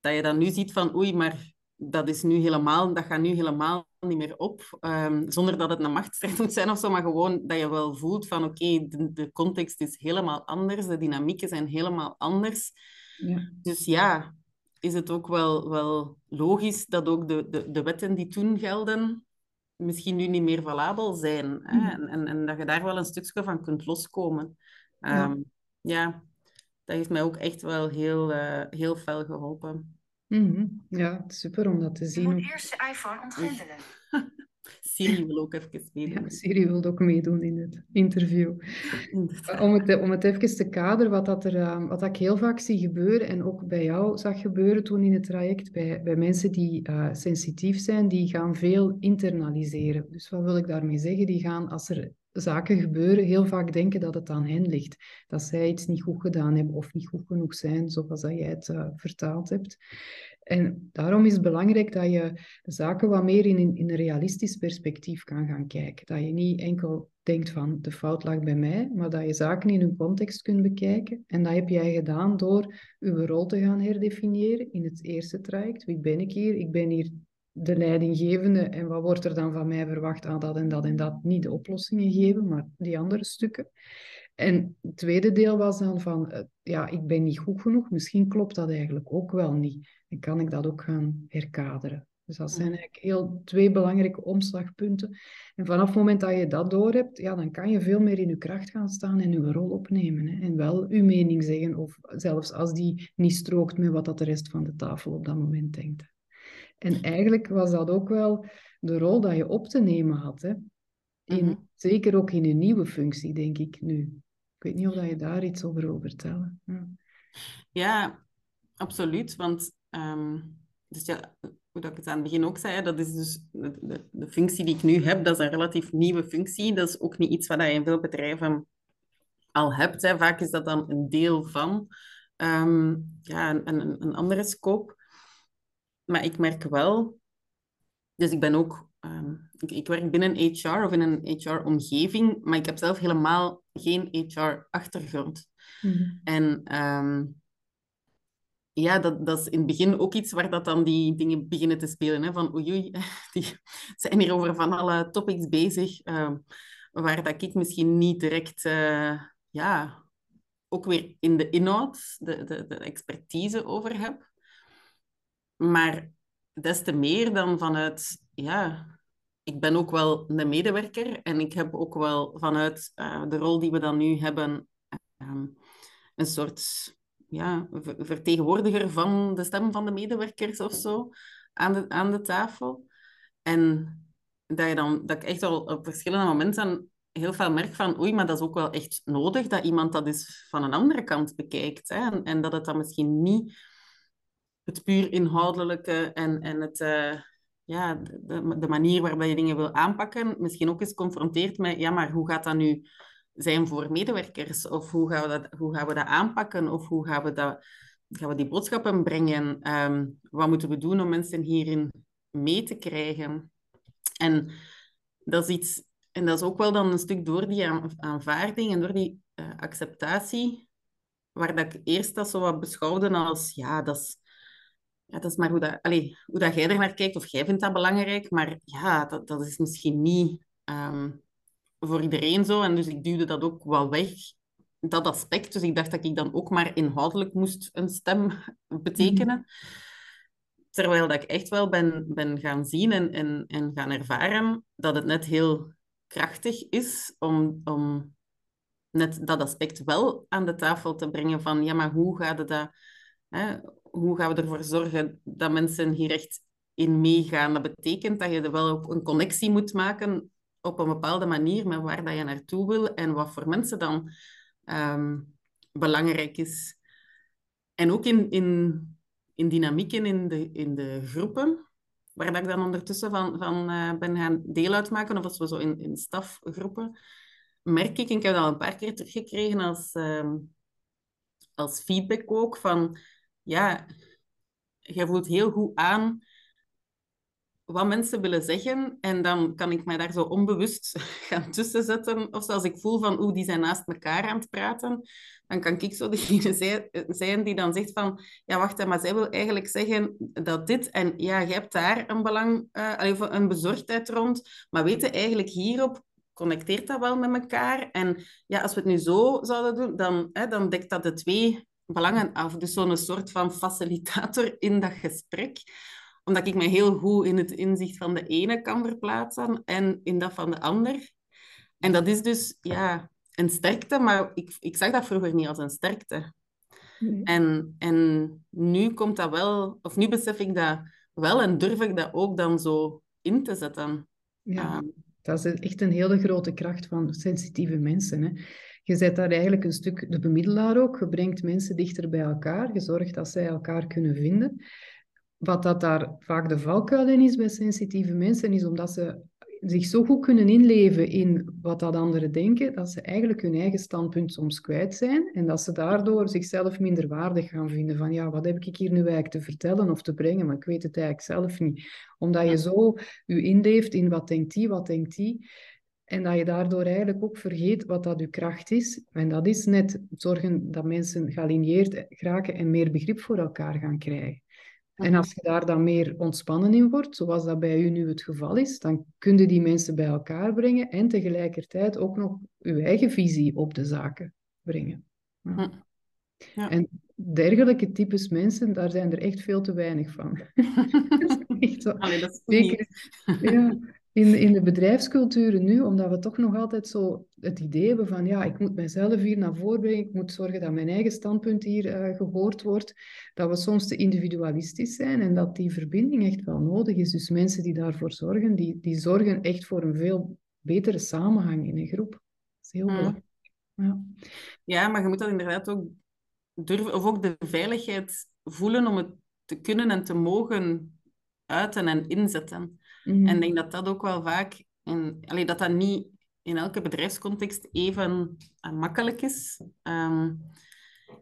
dat je dan nu ziet van oei, maar dat is nu helemaal, dat gaat nu helemaal niet meer op. Um, zonder dat het een machtsstrijd moet zijn of zo, maar gewoon dat je wel voelt van oké, de, de, context is helemaal anders, de dynamieken zijn helemaal anders. Ja. Dus ja, is het ook wel, wel logisch dat ook de, de, de wetten die toen gelden misschien nu niet meer valabel zijn. Hè? Mm. En, en, en, dat je daar wel een stukje van kunt loskomen. ja, ehm, ja dat heeft mij ook echt wel heel, uh, heel fel geholpen. Mhm. Ja, super om dat te zien. Je moet eerst de iPhone ontgrendelen. [LAUGHS] Siri wil ook even meedoen. Ja, Siri wil ook meedoen in het interview. Om het, om het even te kaderen, wat, dat er, ehm, wat ik heel vaak zie gebeuren en ook bij jou zag gebeuren toen in het traject, bij, bij mensen die uh, sensitief zijn, die gaan veel internaliseren. Dus wat wil ik daarmee zeggen? Die gaan, als er zaken gebeuren, heel vaak denken dat het aan hen ligt. Dat zij iets niet goed gedaan hebben of niet goed genoeg zijn, zoals dat jij het uh, vertaald hebt. En daarom is het belangrijk dat je zaken wat meer in, in een realistisch perspectief kan gaan kijken. Dat je niet enkel denkt van de fout lag bij mij, maar dat je zaken in hun context kunt bekijken. En dat heb jij gedaan door uw rol te gaan herdefiniëren in het eerste traject. Wie ben ik hier? Ik ben hier de leidinggevende en wat wordt er dan van mij verwacht aan dat en dat en dat. Niet de oplossingen geven, maar die andere stukken. En het tweede deel was dan van, eh, ja, ik ben niet goed genoeg. Misschien klopt dat eigenlijk ook wel niet. En kan ik dat ook gaan herkaderen. Dus dat zijn eigenlijk heel twee belangrijke omslagpunten. En vanaf het moment dat je dat doorhebt, ja, dan kan je veel meer in je kracht gaan staan en je rol opnemen. Hè. En wel je mening zeggen, of zelfs als die niet strookt met wat dat de rest van de tafel op dat moment denkt. En eigenlijk was dat ook wel de rol dat je op te nemen had. Hè? In, mhm. Zeker ook in een nieuwe functie, denk ik nu. Ik weet niet of je daar iets over wil vertellen. Ja, ja absoluut. Want ehm, dus ja, hoe ik het aan het begin ook zei, dat is dus de, de, de, functie die ik nu heb, dat is een relatief nieuwe functie. Dat is ook niet iets wat je in veel bedrijven al hebt. Hè. Vaak is dat dan een deel van ehm, ja, een, een, een andere scope. Maar ik merk wel, dus ik ben ook, ehm, ik, ik, werk binnen HR of in een HR-omgeving, maar ik heb zelf helemaal geen HR-achtergrond. Mhm. En ehm, ja, dat, dat is in het begin ook iets waar dat dan die dingen beginnen te spelen. Hè? Van oei, oei, [LAUGHS] die zijn hier over van alle topics bezig, ehm, waar dat ik misschien niet direct, uh, ja, ook weer in de inhoud, de, de, de expertise over heb. Maar des te meer dan vanuit, ja, ik ben ook wel een medewerker en ik heb ook wel vanuit uh, de rol die we dan nu hebben, um, een soort ja, vertegenwoordiger van de stem van de medewerkers of zo aan de, aan de tafel. En dat, je dan, dat ik echt al op verschillende momenten heel veel merk van oei, maar dat is ook wel echt nodig dat iemand dat eens van een andere kant bekijkt. Hè? En, en dat het dan misschien niet het puur inhoudelijke en, en het, uh, ja, de, manier waarop je dingen wil aanpakken, misschien ook eens confronteert met, ja, maar hoe gaat dat nu zijn voor medewerkers? Of hoe gaan we dat, hoe gaan we dat aanpakken? Of hoe gaan we, dat, gaan we die boodschappen brengen? Um, wat moeten we doen om mensen hierin mee te krijgen? En dat is iets, en dat is ook wel dan een stuk door die aanvaarding en door die uh, acceptatie, waar dat ik eerst dat zo wat beschouwde als, ja, dat is, ja, dat is maar hoe, dat, allez, hoe dat jij er naar kijkt, of jij vindt dat belangrijk, maar ja, dat, dat is misschien niet um, voor iedereen zo. En dus ik duwde dat ook wel weg, dat aspect. Dus ik dacht dat ik dan ook maar inhoudelijk moest een stem [LAUGHS] betekenen. Mm Terwijl dat ik echt wel ben, ben gaan zien en, en, en gaan ervaren dat het net heel krachtig is om, om net dat aspect wel aan de tafel te brengen van ja, maar hoe gaat het dat... Hè, hoe gaan we ervoor zorgen dat mensen hier echt in meegaan? Dat betekent dat je er wel ook een connectie moet maken op een bepaalde manier met waar dat je naartoe wil en wat voor mensen dan um, belangrijk is. En ook in, in in dynamieken in de, in de groepen, waar dat ik dan ondertussen van, van uh, ben gaan deel uitmaken, of als we zo in, in stafgroepen, merk ik, en ik heb dat al een paar keer teruggekregen als, uh, als feedback ook, van ja, je voelt heel goed aan wat mensen willen zeggen. En dan kan ik mij daar zo onbewust [LAUGHS] gaan tussen zetten. Of als ik voel van, oeh, die zijn naast elkaar aan het praten. Dan kan ik zo [LAUGHS] degene zijn die dan zegt van, ja, wacht, maar zij wil eigenlijk zeggen dat dit... En ja, je hebt daar een belang, uh, een bezorgdheid rond. Maar weten eigenlijk hierop connecteert dat wel met elkaar. En ja, als we het nu zo zouden doen, dan, hè, dan dekt dat de twee belangen af. Dus zo'n soort van facilitator [LAUGHS] in dat gesprek omdat ik me heel goed in het inzicht van de ene kan verplaatsen en in dat van de ander. En dat is dus ja, een sterkte, maar ik, ik zag dat vroeger niet als een sterkte. En, en nu komt dat wel, of nu besef ik dat wel en durf ik dat ook dan zo in te zetten. Ja, ehm, dat is echt een hele grote kracht van sensitieve mensen. Hè? Je zet daar eigenlijk een stuk de bemiddelaar ook. Je brengt mensen dichter bij elkaar. Je zorgt dat zij elkaar kunnen vinden. Wat dat daar vaak de valkuil in is bij sensitieve mensen, is omdat ze zich zo goed kunnen inleven in wat dat anderen denken, dat ze eigenlijk hun eigen standpunt soms kwijt zijn en dat ze daardoor zichzelf minder waardig gaan vinden van ja, wat heb ik hier nu eigenlijk te vertellen of te brengen, maar ik weet het eigenlijk zelf niet. Omdat je zo je inleeft in wat denkt die, wat denkt die, en dat je daardoor eigenlijk ook vergeet wat dat je kracht is. En dat is net zorgen dat mensen gealigneerd geraken en meer begrip voor elkaar gaan krijgen. En als je daar dan meer ontspannen in wordt, zoals dat bij u nu het geval is, dan kun je die mensen bij elkaar brengen en tegelijkertijd ook nog uw eigen visie op de zaken brengen. Ja. Ja. En dergelijke types mensen, daar zijn er echt veel te weinig van. [LAUGHS] [LAUGHS] dat is echt zo. Allee, dat is Zeker, ja, in, in de bedrijfsculturen nu, omdat we toch nog altijd zo het idee hebben van ja, ik moet mijzelf hier naar voren brengen, ik moet zorgen dat mijn eigen standpunt hier uh, gehoord wordt, dat we soms te individualistisch zijn en dat die verbinding echt wel nodig is. Dus mensen die daarvoor zorgen, die, die zorgen echt voor een veel betere samenhang in een groep. Dat is heel hmm. belangrijk. Ja. ja, maar je moet dat inderdaad ook durven, of ook de veiligheid voelen om het te kunnen en te mogen uiten en inzetten. En ik denk dat dat ook wel vaak, in, allee, dat dat niet in elke bedrijfscontext even uh, makkelijk is. Um,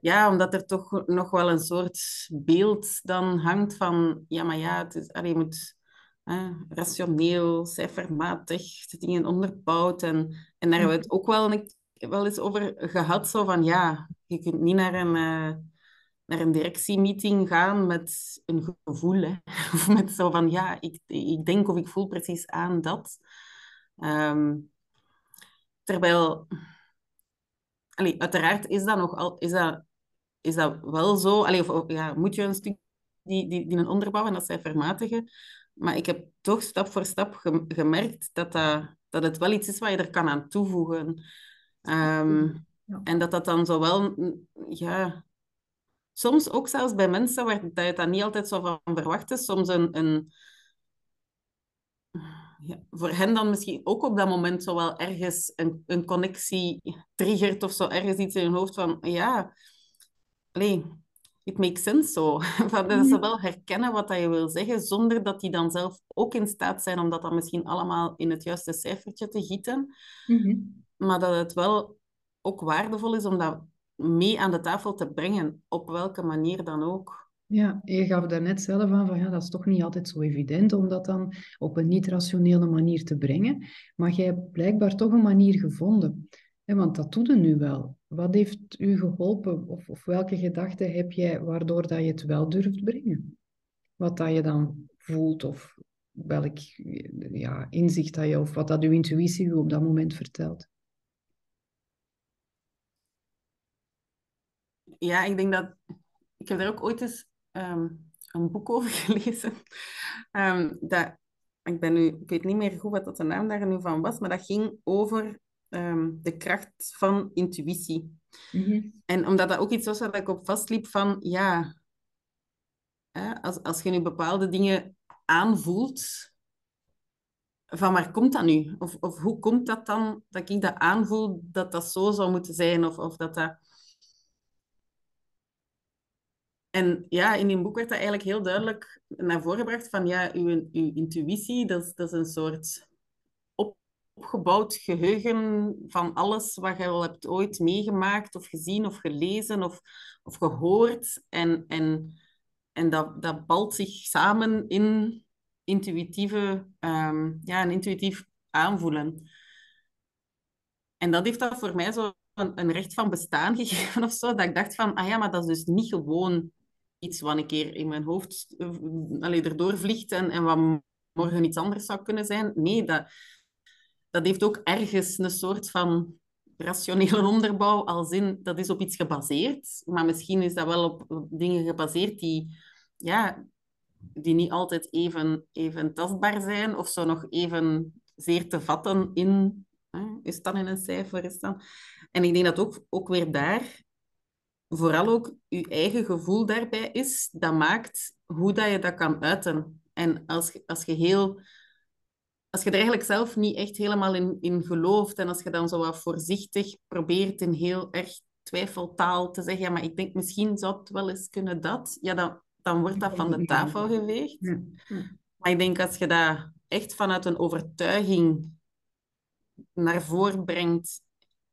ja, omdat er toch nog wel een soort beeld dan hangt van, ja, maar ja, het is, je moet rationeel, cijfermatig, de dingen onderbouwd. En, en daar hebben we het ook wel, wel eens over gehad, zo van, ja, je kunt niet naar een... Uh, naar een directiemeeting gaan met een gevoel. Hè? [LAUGHS] Of met zo van, ja, ik, ik denk of ik voel precies aan dat. Um, terwijl, allee, uiteraard is dat nog al, is dat, is dat wel zo. Allee, of, ja, moet je een stuk die, die, die een onderbouw en dat zij vermatigen. Maar ik heb toch stap voor stap gemerkt dat, dat, dat het wel iets is wat je er kan aan toevoegen. Um, ja. En dat dat dan zo wel, ja, soms ook zelfs bij mensen waar dat je dat niet altijd zo van verwacht is, soms een, een, ja, voor hen dan misschien ook op dat moment zo wel ergens een, een connectie triggert of zo, ergens iets in hun hoofd van, ja, alleen, it makes sense zo. [LAUGHS] Van, dat ze wel herkennen wat dat je wil zeggen, zonder dat die dan zelf ook in staat zijn om dat dan misschien allemaal in het juiste cijfertje te gieten. Mhm. Maar dat het wel ook waardevol is om dat mee aan de tafel te brengen, op welke manier dan ook. Ja, je gaf daar net zelf aan van ja, dat is toch niet altijd zo evident om dat dan op een niet-rationele manier te brengen. Maar jij hebt blijkbaar toch een manier gevonden. Want dat doet het nu wel. Wat heeft u geholpen of, of welke gedachten heb jij waardoor dat je het wel durft brengen? Wat dat je dan voelt of welk ja, inzicht dat je of wat dat uw intuïtie u op dat moment vertelt. Ja, ik denk dat ik heb er ook ooit eens ehm, een boek over [LAUGHS] gelezen. Ehm, dat, ik, ben nu, ik weet niet meer goed wat dat de naam daar nu van was, maar dat ging over ehm, de kracht van intuïtie. Mhm. En omdat dat ook iets was waar ik op vastliep van, ja, hè, als, als je nu bepaalde dingen aanvoelt, van waar komt dat nu? Of, of hoe komt dat dan dat ik dat aanvoel dat dat zo zou moeten zijn? Of, of dat dat... En ja, in die boek werd dat eigenlijk heel duidelijk naar voren gebracht van ja, uw, uw intuïtie, dat is, dat is een soort op- opgebouwd geheugen van alles wat je al hebt ooit meegemaakt of gezien of gelezen of, of gehoord. En, en, en dat, dat balt zich samen in intuïtieve, ehm, ja, een intuïtief aanvoelen. En dat heeft dat voor mij zo een, een recht van bestaan [LAUGHS] gegeven of zo, dat ik dacht van, ah ja, maar dat is dus niet gewoon iets wat een keer in mijn hoofd uh, allee, erdoor vliegt en, en wat morgen iets anders zou kunnen zijn. Nee, dat, dat heeft ook ergens een soort van rationele onderbouw, als in, dat is op iets gebaseerd, maar misschien is dat wel op, dingen gebaseerd die, ja, die niet altijd even, even tastbaar zijn, of zo nog even zeer te vatten in, hè, is dat in een cijfer, is dan... En ik denk dat ook, ook weer daar vooral ook je eigen gevoel daarbij is, dat maakt hoe dat je dat kan uiten. En als, je- als je heel... Als je er eigenlijk zelf niet echt helemaal in, in gelooft en als je dan zo wat voorzichtig probeert in heel erg twijfeltaal te zeggen, ja, maar ik denk misschien zou het wel eens kunnen dat, ja, dan, dan wordt dat van de tafel. Ja. Ja. Maar ik denk als je dat echt vanuit een overtuiging naar voren brengt,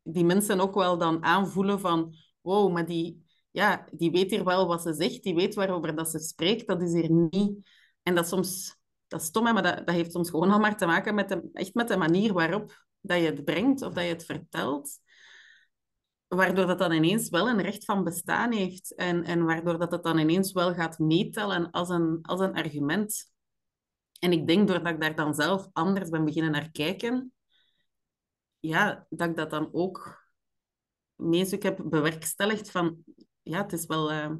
die mensen ook wel dan aanvoelen van, wow, maar die, ja, die weet hier wel wat ze zegt, die weet waarover dat ze spreekt, dat is hier niet. En dat soms, dat is stom, hè, maar dat, dat heeft soms gewoon al maar te maken met de, echt met de manier waarop dat je het brengt of dat je het vertelt. Waardoor dat dan ineens wel een recht van bestaan heeft en, en waardoor dat het dan ineens wel gaat meetellen als een, als een argument. En ik denk, doordat ik daar dan zelf anders ben beginnen naar kijken, ja, dat ik dat dan ook meestal heb bewerkstelligd van, ja, het is wel, eh,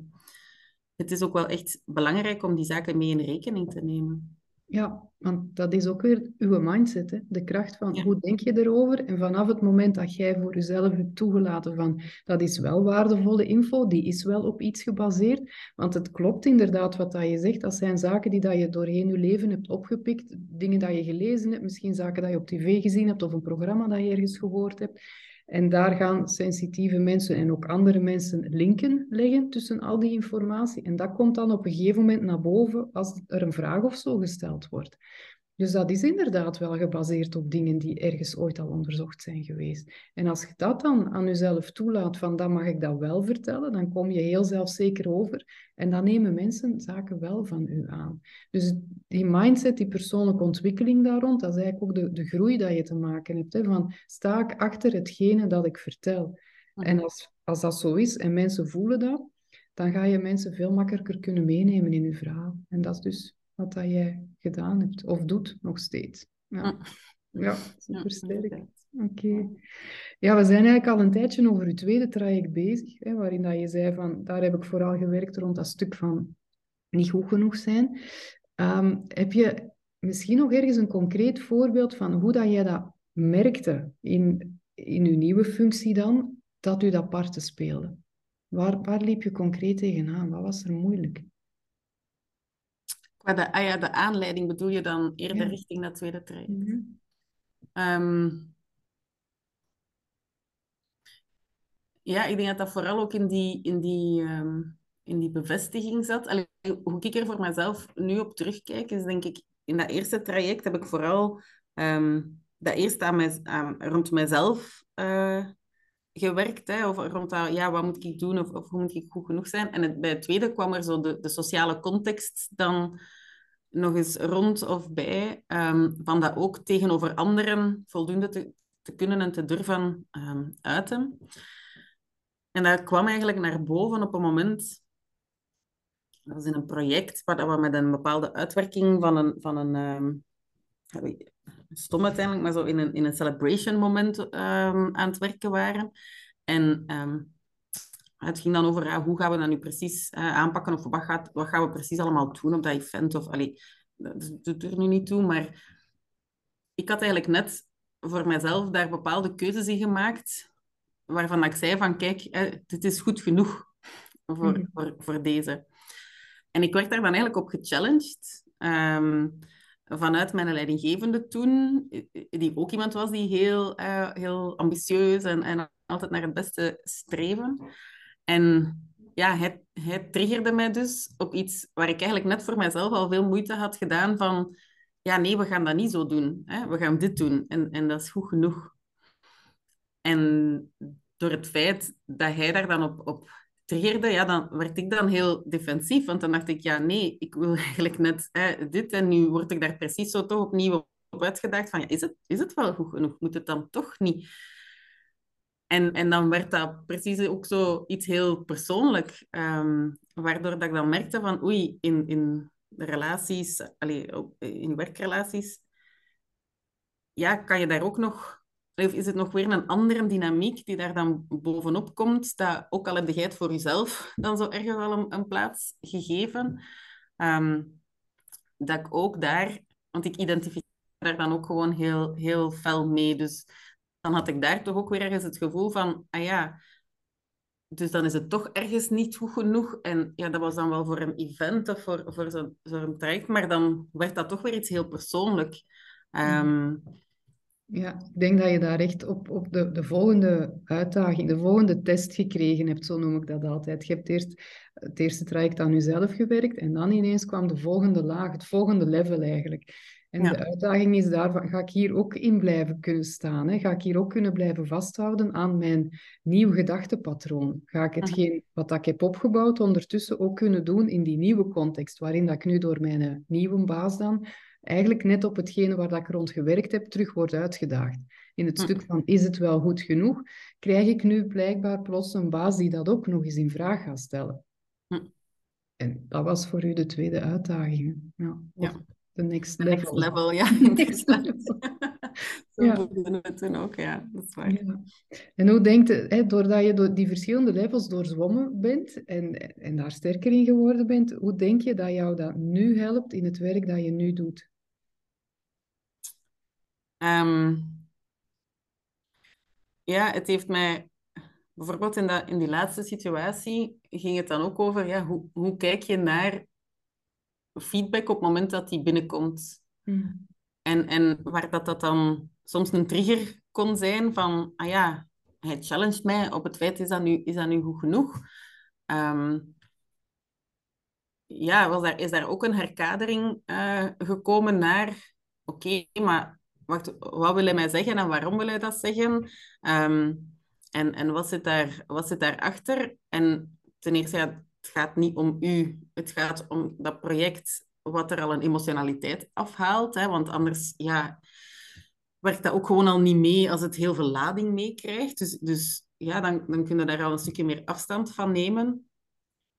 het is ook wel echt belangrijk om die zaken mee in rekening te nemen. Ja, want dat is ook weer uw mindset, hè? de kracht van Ja. hoe denk je erover. En vanaf het moment dat jij voor jezelf hebt toegelaten van dat is wel waardevolle info, die is wel op iets gebaseerd. Want het klopt inderdaad wat dat je zegt, dat zijn zaken die dat je doorheen je leven hebt opgepikt, dingen dat je gelezen hebt, misschien zaken dat je op tv gezien hebt of een programma dat je ergens gehoord hebt. En daar gaan sensitieve mensen en ook andere mensen linken leggen tussen al die informatie. En dat komt dan op een gegeven moment naar boven als er een vraag of zo gesteld wordt. Dus dat is inderdaad wel gebaseerd op dingen die ergens ooit al onderzocht zijn geweest. En als je dat dan aan jezelf toelaat, van dan mag ik dat wel vertellen, dan kom je heel zelfzeker over. En dan nemen mensen zaken wel van u aan. Dus die mindset, die persoonlijke ontwikkeling daar rond, dat is eigenlijk ook de, de groei dat je te maken hebt. Hè? Van sta ik achter hetgene dat ik vertel. En als, als dat zo is en mensen voelen dat, dan ga je mensen veel makkelijker kunnen meenemen in je verhaal. En dat is dus wat dat jij gedaan hebt, of doet nog steeds. Ja, [LAUGHS] ja super sterk. inderdaad. Oké. Ja, we zijn eigenlijk al een tijdje over uw tweede traject bezig, hè, waarin dat je zei van, daar heb ik vooral gewerkt rond dat stuk van niet goed genoeg zijn. Ehm, heb je misschien nog ergens een concreet voorbeeld van hoe dat jij dat merkte in, in uw nieuwe functie dan, dat u dat parten speelde? Waar, waar liep je concreet tegenaan? Wat was er moeilijk? Maar de, ah ja, de aanleiding bedoel je dan eerder richting dat tweede traject? Mhm. Ehm, ja, ik denk dat dat vooral ook in die, in die, ehm, in die bevestiging zat. Allee, hoe ik er voor mezelf nu op terugkijk, is denk ik, in dat eerste traject heb ik vooral um, dat eerst aan mij, rond mezelf uh, gewerkt. Hè, of rond dat, ja, wat moet ik doen of, of hoe moet ik goed genoeg zijn. En het, bij het tweede kwam er zo de, de sociale context dan nog eens rond of bij. Um, van dat ook tegenover anderen voldoende te, te kunnen en te durven um, uiten. En dat kwam eigenlijk naar boven op een moment... Dat was in een project waar we met een bepaalde uitwerking van een... Van een um, stom uiteindelijk, maar zo in een, in een celebration moment um, aan het werken waren. En um, het ging dan over ja, hoe gaan we dat nu precies uh, aanpakken of wat, gaat, wat gaan we precies allemaal doen op dat event. Of, allee, dat doet er nu niet toe, maar ik had eigenlijk net voor mezelf daar bepaalde keuzes in gemaakt waarvan ik zei van kijk, eh, dit is goed genoeg voor, mm. voor, voor deze. En ik werd daar dan eigenlijk op gechallenged. Um, vanuit mijn leidinggevende toen, die ook iemand was die heel, uh, heel ambitieus en, en altijd naar het beste streven. En ja, hij, hij triggerde mij dus op iets waar ik eigenlijk net voor mezelf al veel moeite had gedaan van ja, nee, we gaan dat niet zo doen. Hè? We gaan dit doen. En, en dat is goed genoeg. En door het feit dat hij daar dan op, op triggerde, ja, dan werd ik dan heel defensief. Want dan dacht ik, ja, nee, ik wil [LAUGHS] eigenlijk net hè, dit. En nu word ik daar precies zo toch opnieuw op uitgedacht van, ja, is, het, is het wel goed genoeg? Moet het dan toch niet? En, en dan werd dat precies ook zo iets heel persoonlijk. Um, waardoor dat ik dan merkte van, oei, in, in relaties, allez, in werkrelaties, ja, kan je daar ook nog of is het nog weer een andere dynamiek die daar dan bovenop komt? Dat, ook al heb je het voor jezelf dan zo ergens wel een, een plaats gegeven. Um, dat ik ook daar, want ik identificeer daar dan ook gewoon heel, heel fel mee. Dus dan had ik daar toch ook weer ergens het gevoel van, ah ja, dus dan is het toch ergens niet goed genoeg. En ja, dat was dan wel voor een event of voor, voor zo'n zo traject, maar dan werd dat toch weer iets heel persoonlijk. Um, ja, ik denk dat je daar echt op, op de, de volgende uitdaging, de volgende test gekregen hebt, zo noem ik dat altijd. Je hebt eerst het eerste traject aan jezelf gewerkt en dan ineens kwam de volgende laag, het volgende level eigenlijk. En de uitdaging is daarvan, ga ik hier ook in blijven kunnen staan? Hè? Ga ik hier ook kunnen blijven vasthouden aan mijn nieuw gedachtepatroon? Ga ik hetgeen wat ik heb opgebouwd ondertussen ook kunnen doen in die nieuwe context, waarin dat ik nu door mijn nieuwe baas dan eigenlijk net op hetgene waar dat ik rond gewerkt heb, terug wordt uitgedaagd. In het hm. stuk van is het wel goed genoeg, krijg ik nu blijkbaar plots een baas die dat ook nog eens in vraag gaat stellen. Hm. En dat was voor u de tweede uitdaging. Ja. ja. De next level. Next level, ja. [LAUGHS] [LAUGHS] Zo ja. we toen ook, ja. Dat is waar. Ja. En hoe denkt je, doordat je door die verschillende levels doorzwommen bent en, en daar sterker in geworden bent, hoe denk je dat jou dat nu helpt in het werk dat je nu doet? Um, ja, het heeft mij... Bijvoorbeeld in, dat, in die laatste situatie ging het dan ook over... Ja, hoe, hoe kijk je naar feedback op het moment dat die binnenkomt? Mm. En, en waar dat, dat dan soms een trigger kon zijn van... Ah ja, hij challenged mij op het feit, is dat nu, is dat nu goed genoeg? Um, ja, was daar, is daar ook een herkadering uh, gekomen naar... Oké, okay, maar wacht, wat wil hij mij zeggen en waarom wil hij dat zeggen? Ehm, en en wat, zit daar, wat zit daarachter? En ten eerste, ja, het gaat niet om u. Het gaat om dat project wat er al een emotionaliteit afhaalt. Hè? Want anders ja, werkt dat ook gewoon al niet mee als het heel veel lading meekrijgt. Dus, dus ja, dan, dan kun je daar al een stukje meer afstand van nemen.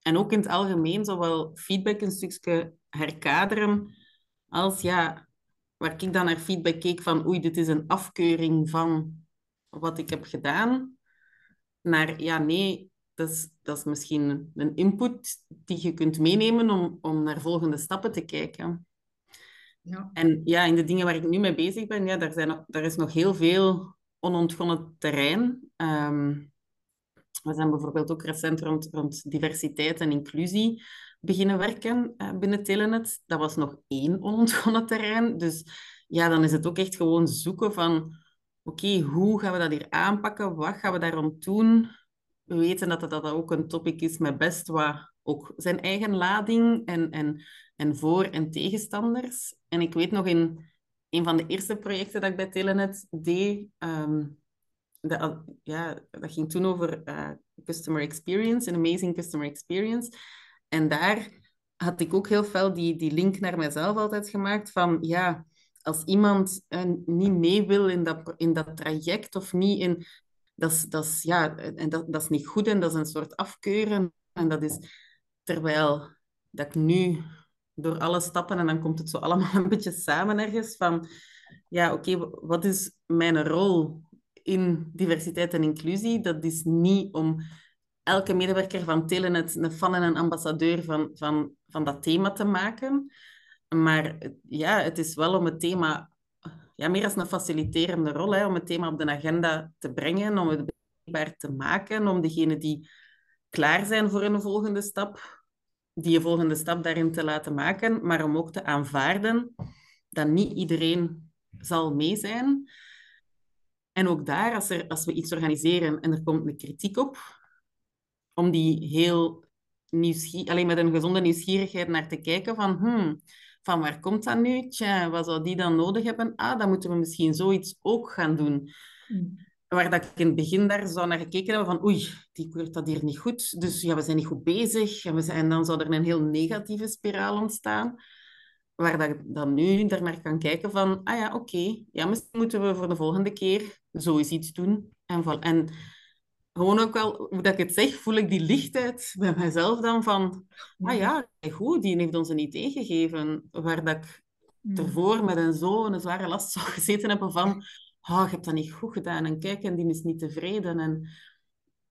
En ook in het algemeen zowel feedback een stukje herkaderen als ja, waar ik dan naar feedback keek van oei, dit is een afkeuring van wat ik heb gedaan, naar ja, nee, dat is, dat is misschien een input die je kunt meenemen om, om naar volgende stappen te kijken. Ja. En ja, in de dingen waar ik nu mee bezig ben, ja, daar, zijn, daar is nog heel veel onontgonnen terrein. Um, we zijn bijvoorbeeld ook recent rond, rond diversiteit en inclusie beginnen werken uh, binnen Telenet. Dat was nog één [LAUGHS] onontgonnen terrein. Dus ja, dan is het ook echt gewoon zoeken van... Oké, hoe gaan we dat hier aanpakken? Wat gaan we daarom doen? We weten dat dat ook een topic is met best wat ook zijn eigen lading en, en, en voor- en tegenstanders. En ik weet nog in een van de eerste projecten dat ik bij Telenet deed, de, ja, dat ging toen over uh, customer experience, een amazing customer experience. En daar had ik ook heel fel die, die link naar mezelf altijd gemaakt van, ja, als iemand uh, niet mee wil in dat, in dat traject of niet in... Dat is, dat ja, en dat, dat is niet goed en dat is een soort afkeuren. En dat is... Terwijl dat ik nu door alle stappen, en dan komt het zo allemaal [LAUGHS] een beetje samen ergens, van ja, oké, wat is mijn rol in diversiteit en inclusie? Dat is niet om elke medewerker van Telenet een fan en een ambassadeur van, van, van dat thema te maken. Maar ja, het is wel om het thema, ja, meer als een faciliterende rol, hè, om het thema op de agenda te brengen, om het beschikbaar te maken, om degenen die klaar zijn voor een volgende stap, die volgende stap daarin te laten maken, maar om ook te aanvaarden dat niet iedereen zal mee zijn. En ook daar, als, er, als we iets organiseren en er komt een kritiek op, om die heel nieuwsgierig, alleen met een gezonde nieuwsgierigheid naar te kijken van, hmm, van waar komt dat nu? Tja, wat zou die dan nodig hebben? Ah, dan moeten we misschien zoiets ook gaan doen. Hmm. Waar dat ik in het begin daar zou naar gekeken hebben van oei, die keurt dat hier niet goed. Dus ja, we zijn niet goed bezig. En, we zijn, en dan zou er een heel negatieve spiraal ontstaan. Waar dat ik dan nu daarnaar kan kijken van, ah ja, oké. ja, misschien moeten we voor de volgende keer zo iets doen. En, en gewoon ook wel, hoe dat ik het zeg, voel ik die lichtheid bij mezelf dan van, ah ja, goed, die heeft ons een idee gegeven. Waar dat ik mm. ervoor met een zo'n zware last zou gezeten hebben van oh, je hebt dat niet goed gedaan. En kijk, en die is niet tevreden. En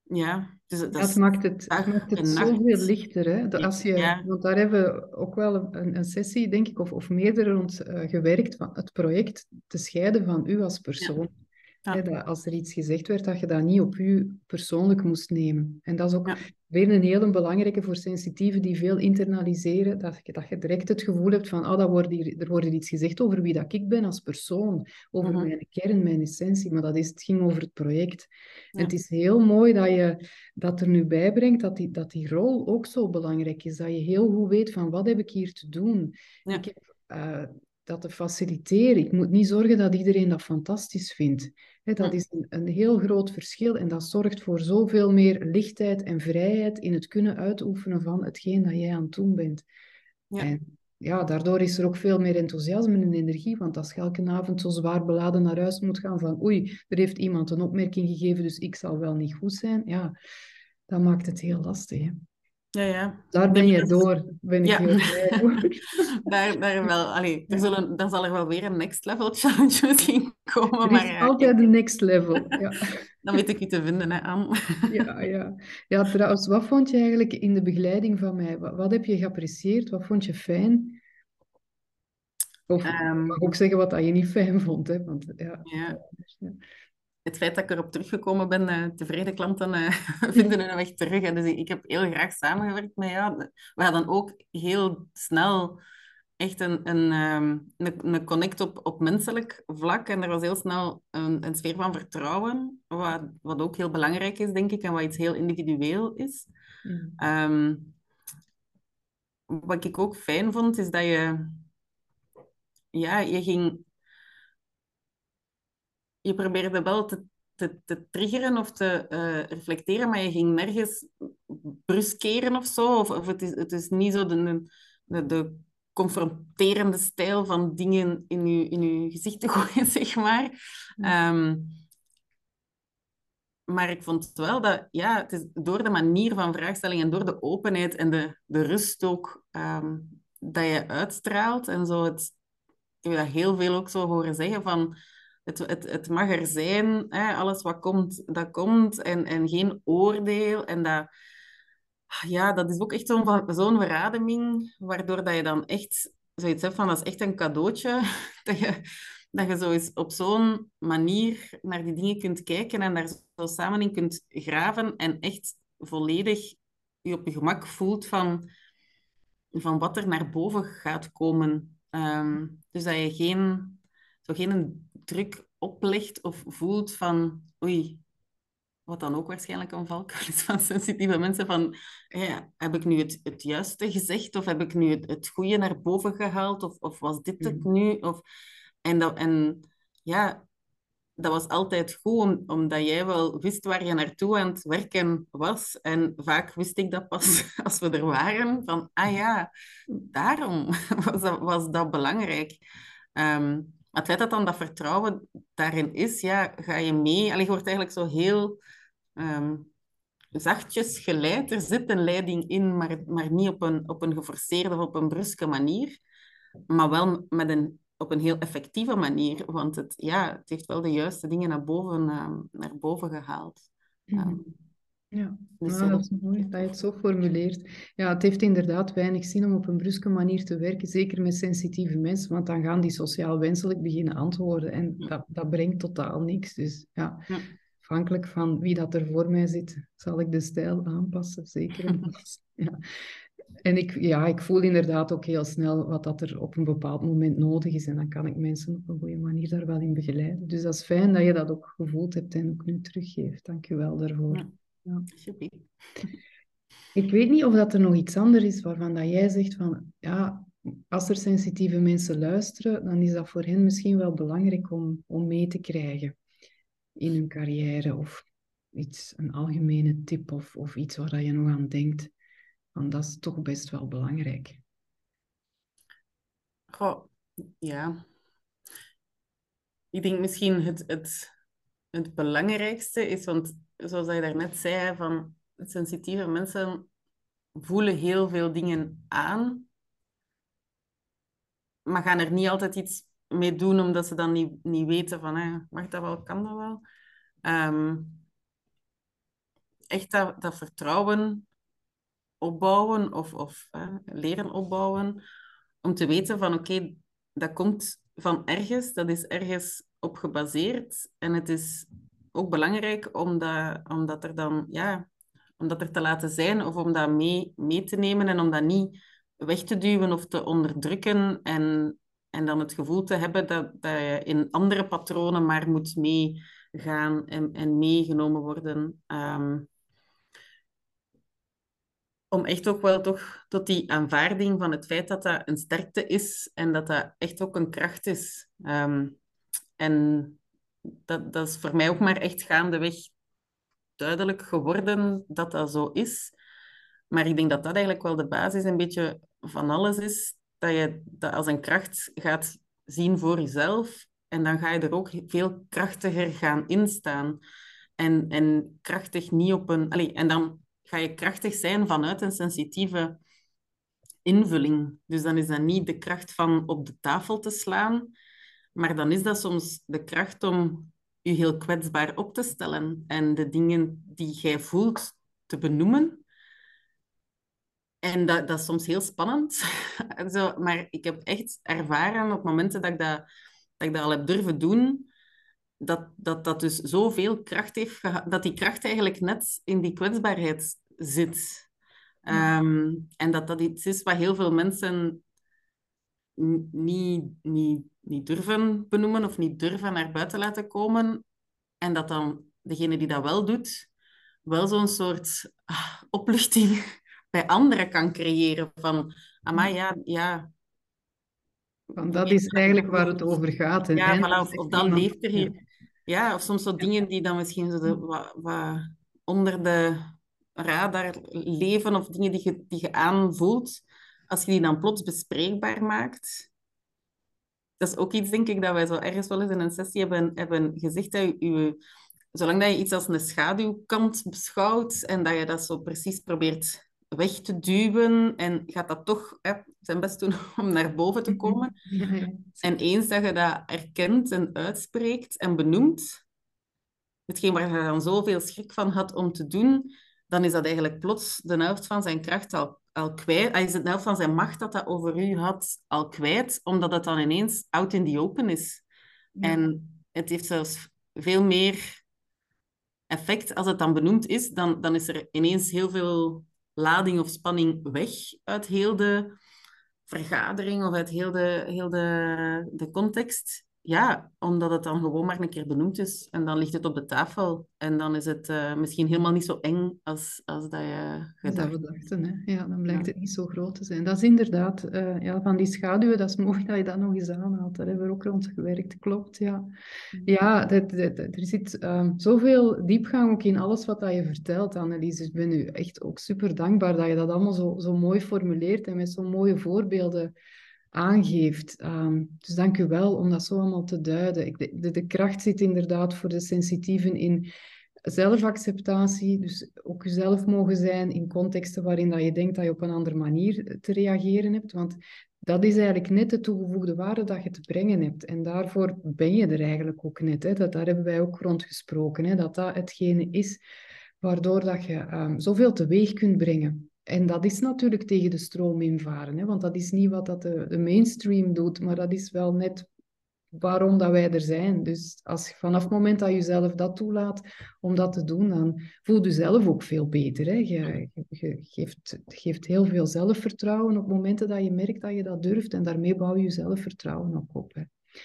ja, dus dat, dat maakt het, dat maakt het zoveel lichter. Hè? Als je, Want daar hebben we ook wel een, een sessie, denk ik, of, of meerdere rond uh, gewerkt, van het project te scheiden van u als persoon. Ja. Dat als er iets gezegd werd, dat je dat niet op u persoonlijk moest nemen. En dat is ook weer een hele belangrijke voor sensitieven die veel internaliseren, dat je, dat je direct het gevoel hebt van, ah, dat wordt hier, er wordt hier iets gezegd over wie dat ik ben als persoon, over mhm. mijn kern, mijn essentie, maar dat is, het ging over het project. En het is heel mooi dat je dat er nu bijbrengt, dat die, dat die rol ook zo belangrijk is, dat je heel goed weet van, wat heb ik hier te doen? Ik heb... Uh, dat te faciliteren. Ik moet niet zorgen dat iedereen dat fantastisch vindt. dat is een, een, heel groot verschil en dat zorgt voor zoveel meer lichtheid en vrijheid in het kunnen uitoefenen van hetgeen dat jij aan het doen bent. Ja. En ja, daardoor is er ook veel meer enthousiasme en energie, want als je elke avond zo zwaar beladen naar huis moet gaan van oei, er heeft iemand een opmerking gegeven, dus ik zal wel niet goed zijn, ja, dat maakt het heel lastig. Hè? Ja, ja. Daar ben je door, ben ik ja. heel blij [LAUGHS] daar, daar, wel, allee, er zullen, dan zal er wel weer een next level challenge [LAUGHS] misschien komen. Er is maar, altijd een next level, ja. [LAUGHS] Dan weet ik je te vinden, hè, Anne. ja, ja. ja, trouwens, wat vond je eigenlijk in de begeleiding van mij? Wat, wat heb je geapprecieerd? Wat vond je fijn? Of um, mag ook zeggen wat dat je niet fijn vond, hè? Want, ja. ja het feit dat ik erop teruggekomen ben, uh, tevreden klanten uh, [LAUGHS] vinden hun weg terug. En dus ik heb heel graag samengewerkt met jou. We hadden ook heel snel echt een, een, ehm, een, een, connect op, op menselijk vlak. En er was heel snel een, een sfeer van vertrouwen, wat, wat ook heel belangrijk is, denk ik, en wat iets heel individueel is. Mm. Ehm, wat ik ook fijn vond, is dat je... Ja, je ging je probeerde wel te, te, te triggeren of te uh, reflecteren, maar je ging nergens bruskeren of zo. Of, of het, is, het is niet zo de, de, de confronterende stijl van dingen in je, in je gezicht te [LAUGHS] gooien, zeg maar. Um, maar ik vond wel dat, ja, het is door de manier van vraagstelling en door de openheid en de, de rust ook um, dat je uitstraalt en zo het, ik heb dat heel veel ook zo horen zeggen van het, het, het mag er zijn, hè, alles wat komt, dat komt, en, en geen oordeel. En dat, ja, dat is ook echt zo'n zo'n verademing, waardoor dat je dan echt zoiets hebt van, dat is echt een cadeautje, [LAUGHS] dat je, dat je zo eens op zo'n manier naar die dingen kunt kijken en daar zo samen in kunt graven en echt volledig je op je gemak voelt van van wat er naar boven gaat komen. Ehm, dus dat je geen, zo geen druk oplegt of voelt van oei, wat dan ook waarschijnlijk een valkuil is van sensitieve mensen, van ja, heb ik nu het, het juiste gezegd of heb ik nu het, het goede naar boven gehaald of, of was dit het mm. nu? Of, en, dat, en ja, dat was altijd goed, omdat jij wel wist waar je naartoe aan het werken was. En vaak wist ik dat pas [LAUGHS] als we er waren, van ah ja, daarom [LAUGHS] was dat, was dat belangrijk. Um, maar het feit dat dan dat vertrouwen daarin is, ja, ga je mee. Allee, je wordt eigenlijk zo heel um, zachtjes geleid. Er zit een leiding in, maar, maar niet op een, op een geforceerde of op een bruske manier. Maar wel met een op een heel effectieve manier. Want het, ja, het heeft wel de juiste dingen naar boven, uh, naar boven gehaald. Um, ja, dus nou, dat is mooi dat je het zo formuleert. Ja, het heeft inderdaad weinig zin om op een bruske manier te werken, zeker met sensitieve mensen, want dan gaan die sociaal wenselijk beginnen antwoorden en dat, dat brengt totaal niks. Dus ja, ja, afhankelijk van wie dat er voor mij zit, zal ik de stijl aanpassen, zeker. [LAUGHS] ja. En ik, ja, ik voel inderdaad ook heel snel wat dat er op een bepaald moment nodig is. En dan kan ik mensen op een goede manier daar wel in begeleiden. Dus dat is fijn dat je dat ook gevoeld hebt en ook nu teruggeeft. Dank je wel daarvoor. Ja, ja. Ik weet niet of dat er nog iets anders is waarvan dat jij zegt van... Ja, als er sensitieve mensen luisteren, dan is dat voor hen misschien wel belangrijk om, om mee te krijgen in hun carrière. Of iets, een algemene tip of, of iets waar dat je nog aan denkt. Want dat is toch best wel belangrijk. Goh, ja. Ik denk misschien het, het, het belangrijkste is, want zoals je daarnet zei, van sensitieve mensen voelen heel veel dingen aan, maar gaan er niet altijd iets mee doen omdat ze dan niet, niet weten van, mag dat wel, kan dat wel. Um, echt dat, dat vertrouwen opbouwen of, of leren opbouwen. Om te weten van oké, dat komt van ergens, dat is ergens op gebaseerd. En het is ook belangrijk om dat, om dat er dan, ja, om dat er te laten zijn of om dat mee, mee te nemen en om dat niet weg te duwen of te onderdrukken en, en dan het gevoel te hebben dat, dat je in andere patronen maar moet meegaan en, en meegenomen worden. Um, om echt ook wel toch tot die aanvaarding van het feit dat dat een sterkte is en dat dat echt ook een kracht is. Ehm, en dat, dat is voor mij ook maar echt gaandeweg duidelijk geworden dat dat zo is. Maar ik denk dat dat eigenlijk wel de basis een beetje van alles is. Dat je dat als een kracht gaat zien voor jezelf. En dan ga je er ook veel krachtiger gaan instaan. En, en krachtig niet op een... En dan ga je krachtig zijn vanuit een sensitieve invulling. Dus dan is dat niet de kracht van op de tafel te slaan, maar dan is dat soms de kracht om je heel kwetsbaar op te stellen en de dingen die jij voelt te benoemen. En dat, dat is soms heel spannend. [LAUGHS] Zo, maar ik heb echt ervaren op momenten dat ik dat, dat ik dat al heb durven doen, dat, dat dat dus zoveel kracht heeft dat die kracht eigenlijk net in die kwetsbaarheid zit. Ehm, en dat dat iets is wat heel veel mensen niet, niet, niet durven benoemen of niet durven naar buiten laten komen. En dat dan degene die dat wel doet, wel zo'n soort ah, opluchting [LAUGHS] bij anderen kan creëren. Van, maar ja, ja, want dat is eigenlijk waar het over gaat. ja, voilà, of, of dan leeft er hier. Ja, of soms zo dingen die dan misschien zo de, onder de radar leven of dingen die je, die je aanvoelt, als je die dan plots bespreekbaar maakt. Dat is ook iets, denk ik, dat wij zo ergens wel eens in een sessie hebben, hebben gezegd. Dat je, zolang dat je iets als een schaduwkant beschouwt en dat je dat zo precies probeert weg te duwen en gaat dat toch hè, zijn best doen [LAUGHS] om naar boven te komen. En eens dat je dat erkent en uitspreekt en benoemt, hetgeen waar je dan zoveel schrik van had om te doen, dan is dat eigenlijk plots de helft van zijn kracht al, al kwijt. Hij is de helft van zijn macht dat dat over u had al kwijt, omdat het dan ineens out in the open is. En het heeft zelfs veel meer effect als het dan benoemd is. Dan, dan is er ineens heel veel lading of spanning weg uit heel de vergadering of uit heel de, heel de, de context. Ja, omdat het dan gewoon maar een keer benoemd is. En dan ligt het op de tafel. En dan is het uh, misschien helemaal niet zo eng als, als dat je gedacht. Dat we dachten, hè. Ja, dan blijkt ja. het niet zo groot te zijn. Dat is inderdaad, uh, ja, van die schaduwen, dat is mooi dat je dat nog eens aanhaalt. Daar hebben we ook rond gewerkt, klopt, ja. Ja, dat, dat, er zit uh, zoveel diepgang ook in alles wat dat je vertelt, Annelies. Dus ik ben u echt ook super dankbaar dat je dat allemaal zo, zo mooi formuleert en met zo'n mooie voorbeelden aangeeft. Um, dus dank u wel om dat zo allemaal te duiden. Ik, de, de, kracht zit inderdaad voor de sensitieven in zelfacceptatie, dus ook jezelf mogen zijn in contexten waarin dat je denkt dat je op een andere manier te reageren hebt. Want dat is eigenlijk net de toegevoegde waarde dat je te brengen hebt. En daarvoor ben je er eigenlijk ook net. Hè. Dat, daar hebben wij ook rond gesproken. Hè. Dat dat hetgene is waardoor dat je um, zoveel teweeg kunt brengen. En dat is natuurlijk tegen de stroom invaren, hè? want dat is niet wat dat de, de, mainstream doet, maar dat is wel net waarom dat wij er zijn. Dus als vanaf het moment dat je zelf dat toelaat om dat te doen, dan voel je zelf ook veel beter. Hè? Je, je geeft, geeft heel veel zelfvertrouwen op momenten dat je merkt dat je dat durft en daarmee bouw je zelfvertrouwen ook op. Hè?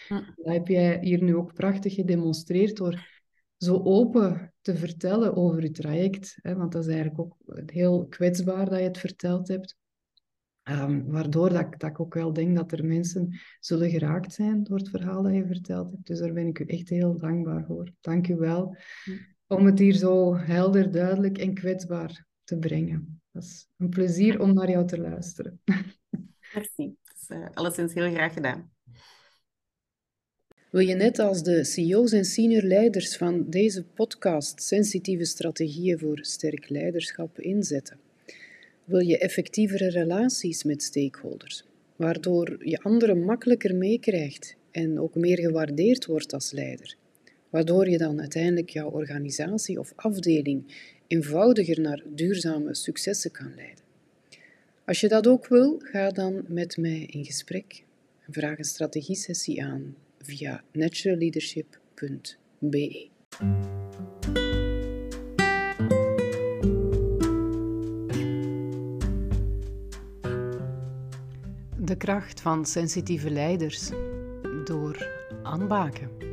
Dat heb jij hier nu ook prachtig gedemonstreerd door zo open te vertellen over je traject. Hè, want dat is eigenlijk ook heel kwetsbaar dat je het verteld hebt. Um, waardoor dat, dat, ik ook wel denk dat er mensen zullen geraakt zijn door het verhaal dat je verteld hebt. Dus daar ben ik u echt heel dankbaar voor. Dank u wel om het hier zo helder, duidelijk en kwetsbaar te brengen. Dat is een plezier om naar jou te luisteren. [LAUGHS] Merci. Dat is uh, alleszins heel graag gedaan. Wil je net als de CEO's en senior leiders van deze podcast sensitieve strategieën voor sterk leiderschap inzetten? Wil je effectievere relaties met stakeholders, waardoor je anderen makkelijker meekrijgt en ook meer gewaardeerd wordt als leider? Waardoor je dan uiteindelijk jouw organisatie of afdeling eenvoudiger naar duurzame successen kan leiden. Als je dat ook wil, ga dan met mij in gesprek en vraag een strategiesessie aan via naturalleadership.be. De kracht van sensitieve leiders door aanbaken.